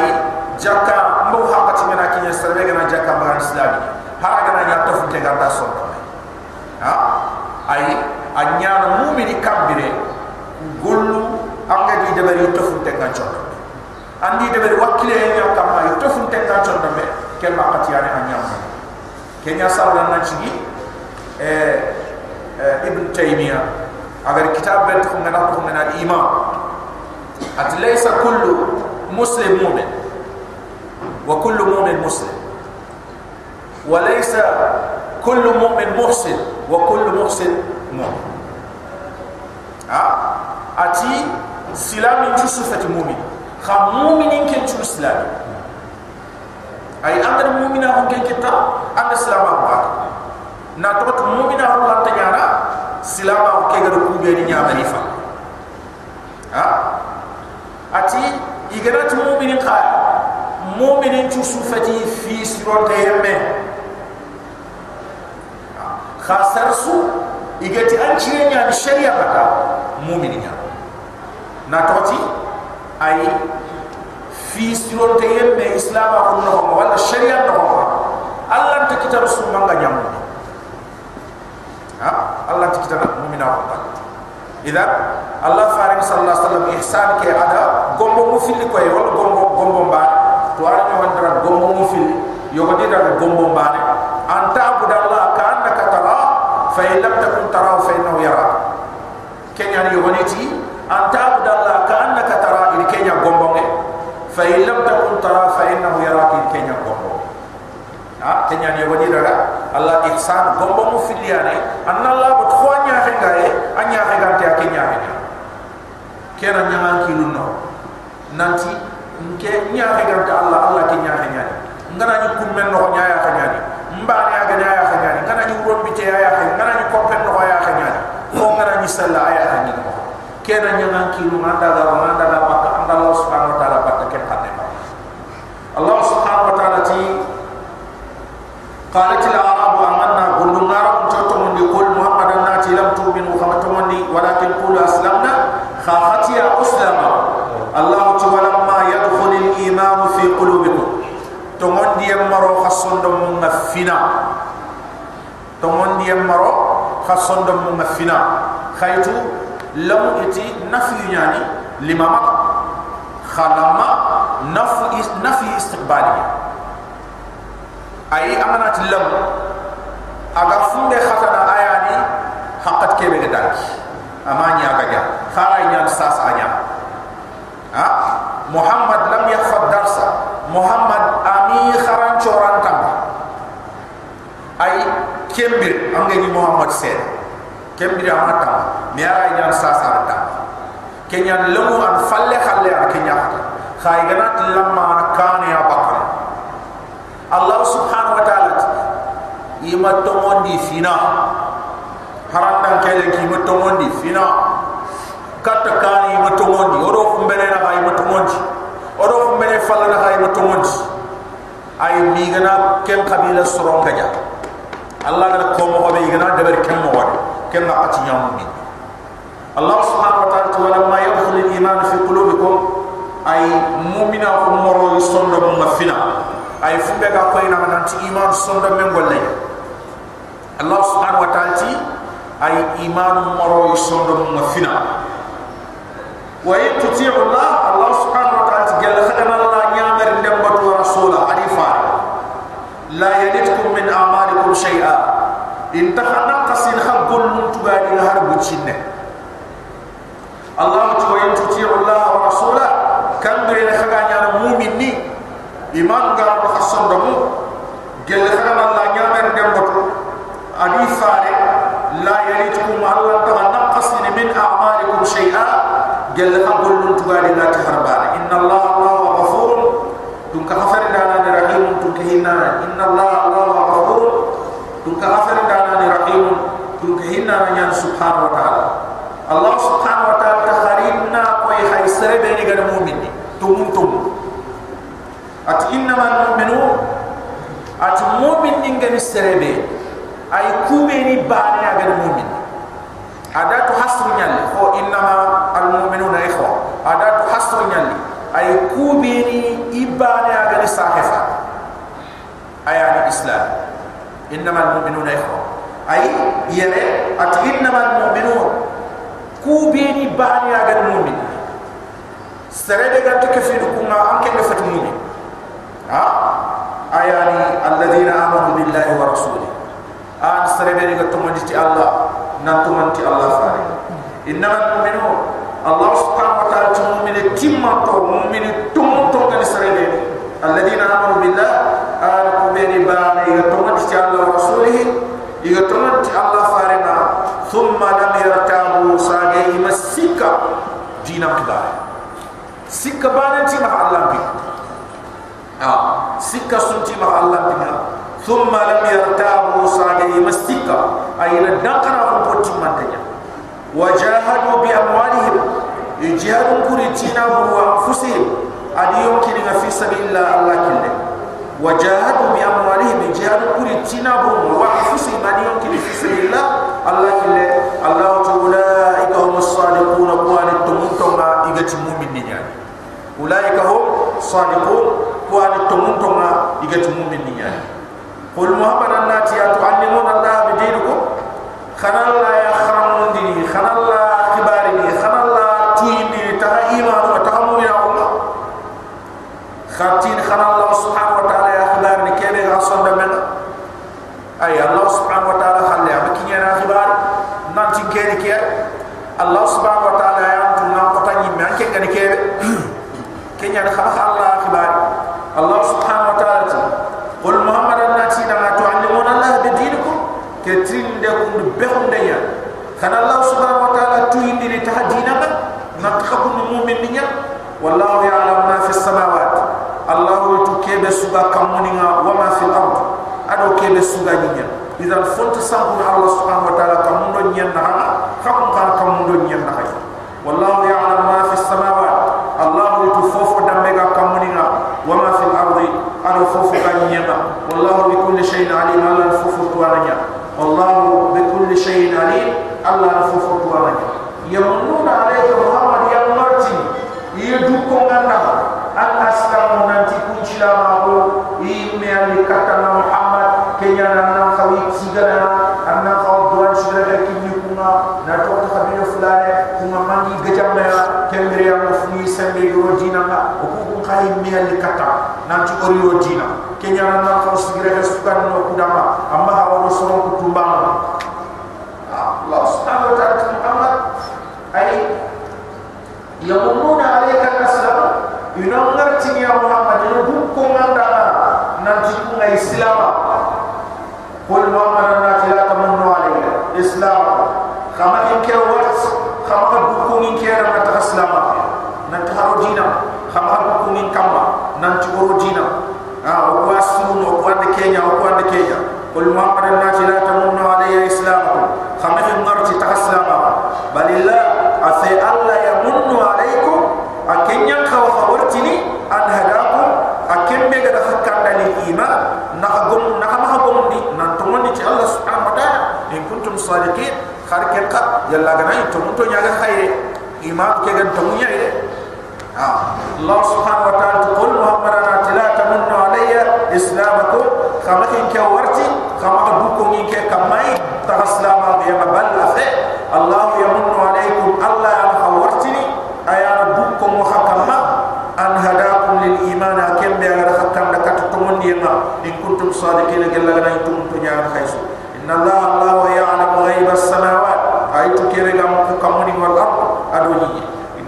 jakka mbo hakka te ngana kinya sare de gana jakka ba islami hara gana nya tofu te ganda so ha? Ay anyana mu'mini kambire gollu anga di debari tofu te ngana andi de bari wakile nya kama to fun te kan chon dambe kel ma qati yani anya kenya sawla na chigi eh ibn taymiya agar kitab bet ko ngana iman at laysa kullu muslim mu'min wa kullu mu'min muslim wa laysa kullu mu'min muhsin wa kullu muhsin mu'min ha ati silamin jusufati mu'min خا مؤمنين كن شو اسلام اي امر مؤمنا هم كن كتا ان الاسلام ابا ناتوت مؤمنا هم لا تنيارا سلام او كيغر كوبي ني نيامري فا ها اتي mu'minin chusu fati fi sirata yamma khasar su igati an chire nya ni sharia bata mu'minin ya na toti ay fi sirata yamma islam akunna wa wala sharia no wa allah ta kitab su manga nyam ha? Allah ta kitab mu'mina wa ta ida allah faris sallallahu alaihi wasallam ihsan ke ada gombo mu filli ko e wala gombo gombo baa to ara ni wandra gombo mu fili yogo di da gombo ba ne anta abudallah ka annaka tara fa in lam takun tara fa yara. Kenya ni ni ti anta abudallah ka annaka tara in kenya gombo ne fa in lam takun tara fa innahu yara in kenya gombo ha kenya ni yogo di da allah ihsan gombo mu fili ane anna allah but khwanya hengaye anya hengante kenya kenya kera nyaman kilun no nanti nke nya ke ganta allah allah ke nya ke nyaani ngana ni kum men no nya ya ke nyaani mba ni aga ya ke nyaani ngana ni wuro bi te ya ya ke ngana ni ko pen no ya ke nyaani ko ngana ni salla ya ke nyaani ke na nya ngan ki lu manda da manda da pat allah subhanahu wa taala pat ke khatte allah subhanahu wa taala ti qalat la sondo mu nga fina to mon di maro fa sondo mu nga fina khaytu lam iti nafi yani lima ma khalama nafu is nafi istiqbali ay amanat lam aga funde khatana ayani haqqat kebe gadaki amani aga ya. Khalay nyan sas anya ha? Muhammad lam yakhad darsa. Muhammad choran tam ay kembir amge ni muhammad sen kembir amata mi ara nya sas ata kenya lamu an falle khalle ar kenya khay ganat lamma kan ya bakar allah subhanahu wa ta'ala yima tomondi fina. Haranda kele ki mutomondi fina. Katta kani mutomondi odo kumbene na hay mutomondi odo kumbene falla na hay mutomondi ay mi gana kem kabila soronga ja allah gana ko mo hobe gana deber kem mo wad kem na ati nyam mi allah subhanahu wa ta'ala wala ma yadkhulu al-iman fi qulubikum. Ay mu'mina ko moro sondo mo mafina. Ay fumbe ga ko ina nanti iman sondo men golle allah subhanahu wa ta'ala ay iman maro yisondo mo fina wa in tuti'u allah allah subhanahu wa ta'ala jalla khadama allah nyamar ndembat wa rasula alifa la yalitkum min a'malikum shay'a in takhana qasin khabbul muntubadi har buchinne allah tu wa in tuti'u allah wa rasula kan gre khaga nyana mu'min ni iman gar ko khasondo mo jalla khadama allah nyamar ndembat alifa لا يريدكم الله تنقص من أعمالكم شيئا جل قبل من تبالي لا تهربان إن الله الله غفور دونك غفر لنا رحيم دونك هنا إن الله الله caranya subhanahu wa ta'ala. Allah subhanahu wa ta'ala takharibna koi hai sere beni gana mu'min ni. Tumum tum at innama mu'minu at mu'min ni gani sere be ay kube ni bani agar mu'min adatu hasru nyali ko innama al mu'minu na ikhwa. Adatu hasru nyali ay kube ni ibani agar sahifa. Ayani islam. Innama al mu'minu na ikhwa ay yere at innama mu'minun. Kubeni bani agar mu'min. Serede gatu kefinu kunga anke ngafat mu'min. Ha? Ayani alladhina amanu billahi wa rasulihi an serebe ni gatumandi ti Allah nan tumanti Allah fare innama mu'minun. Allah subhanahu wa ta'ala mu'mini timma to mu'mini tum to kan serebe alladina amanu billah an kubeni bana gatumandi ti Allah wa rasulihi إذا تمت الله فارنا ثم لم يرتابوا ساقي ما سيكا دينا مكدار سيكا بانتي مع الله بي آه. سيكا سنتي مع الله بي ثم لم يرتابوا ساقي ما سيكا أي لدقنا فبوتي من دنيا وجاهدوا بأموالهم يجاهدوا كريتينا هو أنفسهم أديهم كنغا في سبيل الله الله كله وجاهدوا بأموالهم ni be je ara puri china bo wa fusi bani on ki fisila allah kile allah tu la ita hum as-sadiqun wa qali tumtum ma igati mu'minin ya ulai ka hum sadiqun wa qali tumtum igati mu'minin ya qul muhammadan nati ya tu'allimuna allah bi khana allah kenya khala Allah khibar Allah subhanahu wa ta'ala qul muhammadan nati na tu'allimuna Allah bi de ko be hunde ya kana Allah subhanahu wa ta'ala tu indi ni tahdina ba na mu'min niya wallahu ya'lam ma fi samawat. Allah tu kebe suga kamuninga wa ma fi al-ard ado kebe suga niya idan fonta sabu Allah subhanahu wa ta'ala kamundo nyen na khakun kan kamundo nyen wallahu ya'lam ma fi samawat Allah tu fofo dambe ga kamuninga wa ma fi al-ard ado fofo ga nyema wallahu bi kulli shay'in alim Allah fofo tuananya. Wallahu bi kulli shay'in alim Allah fofo tuananya. Yamununa alayka muhammad ya marti yedukko nganda al aslamu nanti kunchila mako imme ali katana muhammad kenya na khawi sigana anna khaw duwan sigara kinni kuma na to ta khabino fulane kuma mangi gajamna ya kembere ya mufni sembe yo dina ma ko ko khay me ali kata nanti ori yo dina kenya na khaw sigara sukan no kudama amma hawo so ko tumbang Allah subhanahu wa ta'ala Muhammad ay yamununa alayka al-aslam yunangarti ya Muhammad yudu ko nganda nanti ko ngai islam qul Muhammad nanti la tamunnu alayka islam kama in ke wat kama du ko ngin ke ra ta islam nanti haro dina kama du ko ngin kamba nanti oro dina o ko asunu o ko ande kenya o ko ande kenya. Qul Muhammad nanti la tamunnu alayya islam kama in ngarti ta islam balillah afi Allah yamunnu alaykum akenya khaw khawartini an hadakum akemme ga fakkan dali iman na gum na ma gum di nan to ci Allah subhanahu wa ta'ala in kuntum sadiqin kharken ka yalla ga nay to mun to nyaga khayre iman ke ga to munya ide ah Allah subhanahu wa ta'ala qul muhammadana la tamunnu alayya islamakum. Kama kin ke warti kama du ko ni ke kamai ta islama ya bal afi Allah yamunnu alaykum Allah ya khawartini aya dukkum muhakkama an hadakum lil iman akem be ala hakam da kat to mon yema in kuntum sadiqin gella na tum to nyaa khaysu inna Allah Allah wa ya'lam ghaiba as-samawat aytu kere gam ko kamuni wal ard adoni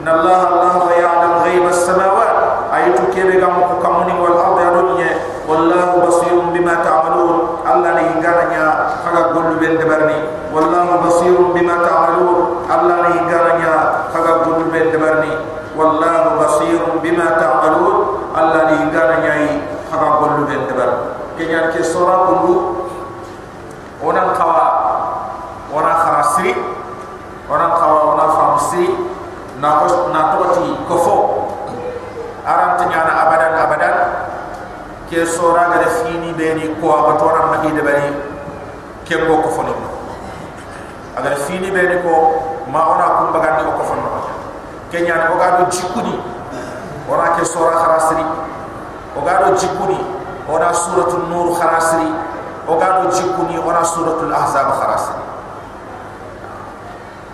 inna Allah Allah ya'lam ghaiba as-samawat aytu kere gam ko kamuni wal ard adoni wallahu basirun bima ta'malun. Allah ni garanya faga gollu ben debarni wallahu basirun bima ta'malun. Allah ni garanya faga gollu ben debarni wallahu basirun bima ta'malun. Allah ni garanya faga gollu ben debar kenya ke sura kundu onan kawa ona kharasri onan kawa ona famsi na ko na kofo aram tanyana abadan abadan. Ke sora ga fini beni ko abatora ma ide bari ke ko foni agar fini beni ko ma ona kum bagandi ko fon no ke nyana o ga do jikuni ora ke sora kharasri. O ga do jikuni ora suratul nur kharasri. O ga do jikuni ora suratul ahzab kharasri.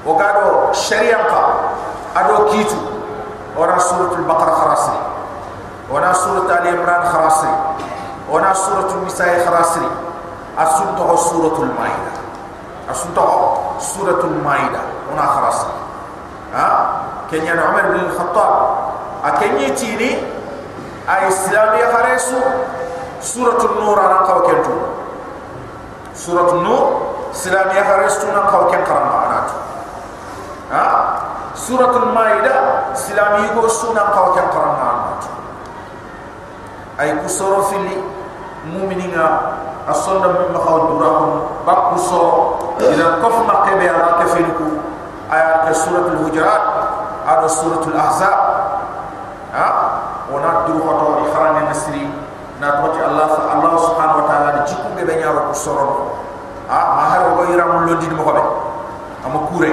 O ga do sharia ka ado kitu ora suratul baqara kharasri wana surat ali imran kharasri wana suratul nisa kharasri asunto suratul maida asunto suratul maida wana kharasri ha? Kenya na umar bin khattab. Akenyi tini a islami kharasu suratul nur ala qaw kentu suratul nur islami kharasu na qaw ken karama anat islami go suna karama anat ay ku soro fili mu'minina asonda min makhaw durahum bakku so ila kof makebe ala ka filiku aya ka suratul hujurat ada suratul ahzab. Ha? Wana duru hoto ikhrani nasri na toti allah fa allah subhanahu wa ta'ala di jiku be benyaro ku soro. Ha? Mahar go iram londi mo hobe am kure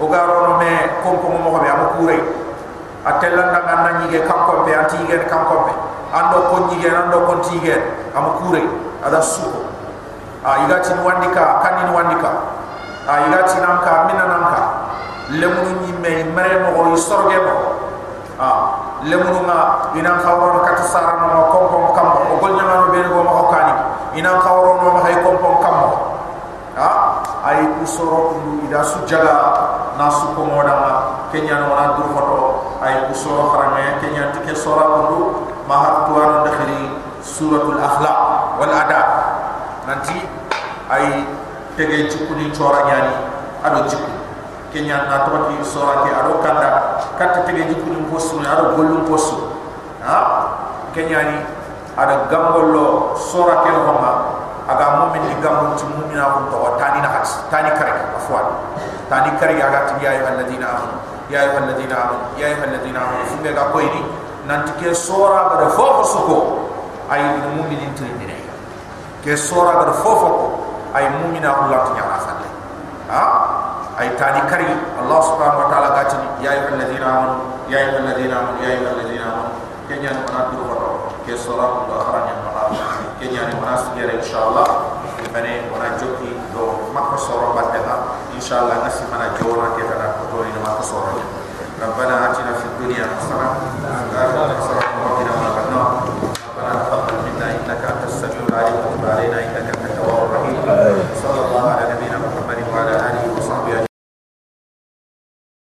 o garo no me kompo mo hobe am kure atella ndanga nanyige kanko be anti ge kanko be ando ko ando ko am kure ada suko a igati wandika kanin wandika a minna namka. Lemunu nyimme mere mo ko sorge mo a lemunu ma ina khawro kat sarana mo kom kom kam o gol nyama no ben go mo kani ina khawro no ma hay kom kom kam a ay ku soro ku ida su jaga na su ko mo dama kenya no na dur foto ay ku sura kharame kenya tike sura kundu mahar tuan dakhili suratul akhlaq wal adab. Nanti ay tege cikuni chora nyani ado cikku kenya na tawati sura ke ado kanda katta tege cikuni posu ado golum posu ha? Kenya ni ada gambolo sura ke homa aga mu'min di gambol ci mu'mina ko to tani na hat tani kare afwan. Tani kare aga tiya ayyuhallazina amanu ya ayuha alladhina amanu ya ayuha alladhina amanu. Funge ga ko ini nanti ke sora ga da fofo suko ay mu'minin tirindine ke sora ga da fofo ay mu'mina ta nyara falle ha? Ay tani kari Allah subhanahu wa ta'ala ga tini ya ayuha alladhina amanu ya ayuha alladhina amanu ya ayuha alladhina amanu. Kenya ni mana duru ko ke sora ko da ñaati wona sigere inshallah i fane wona jokki do makko soro baddeka inshallah nga mana jowona ke tana ko toni no makko soro rabbana atina fi dunya hasana wa fil akhirati hasana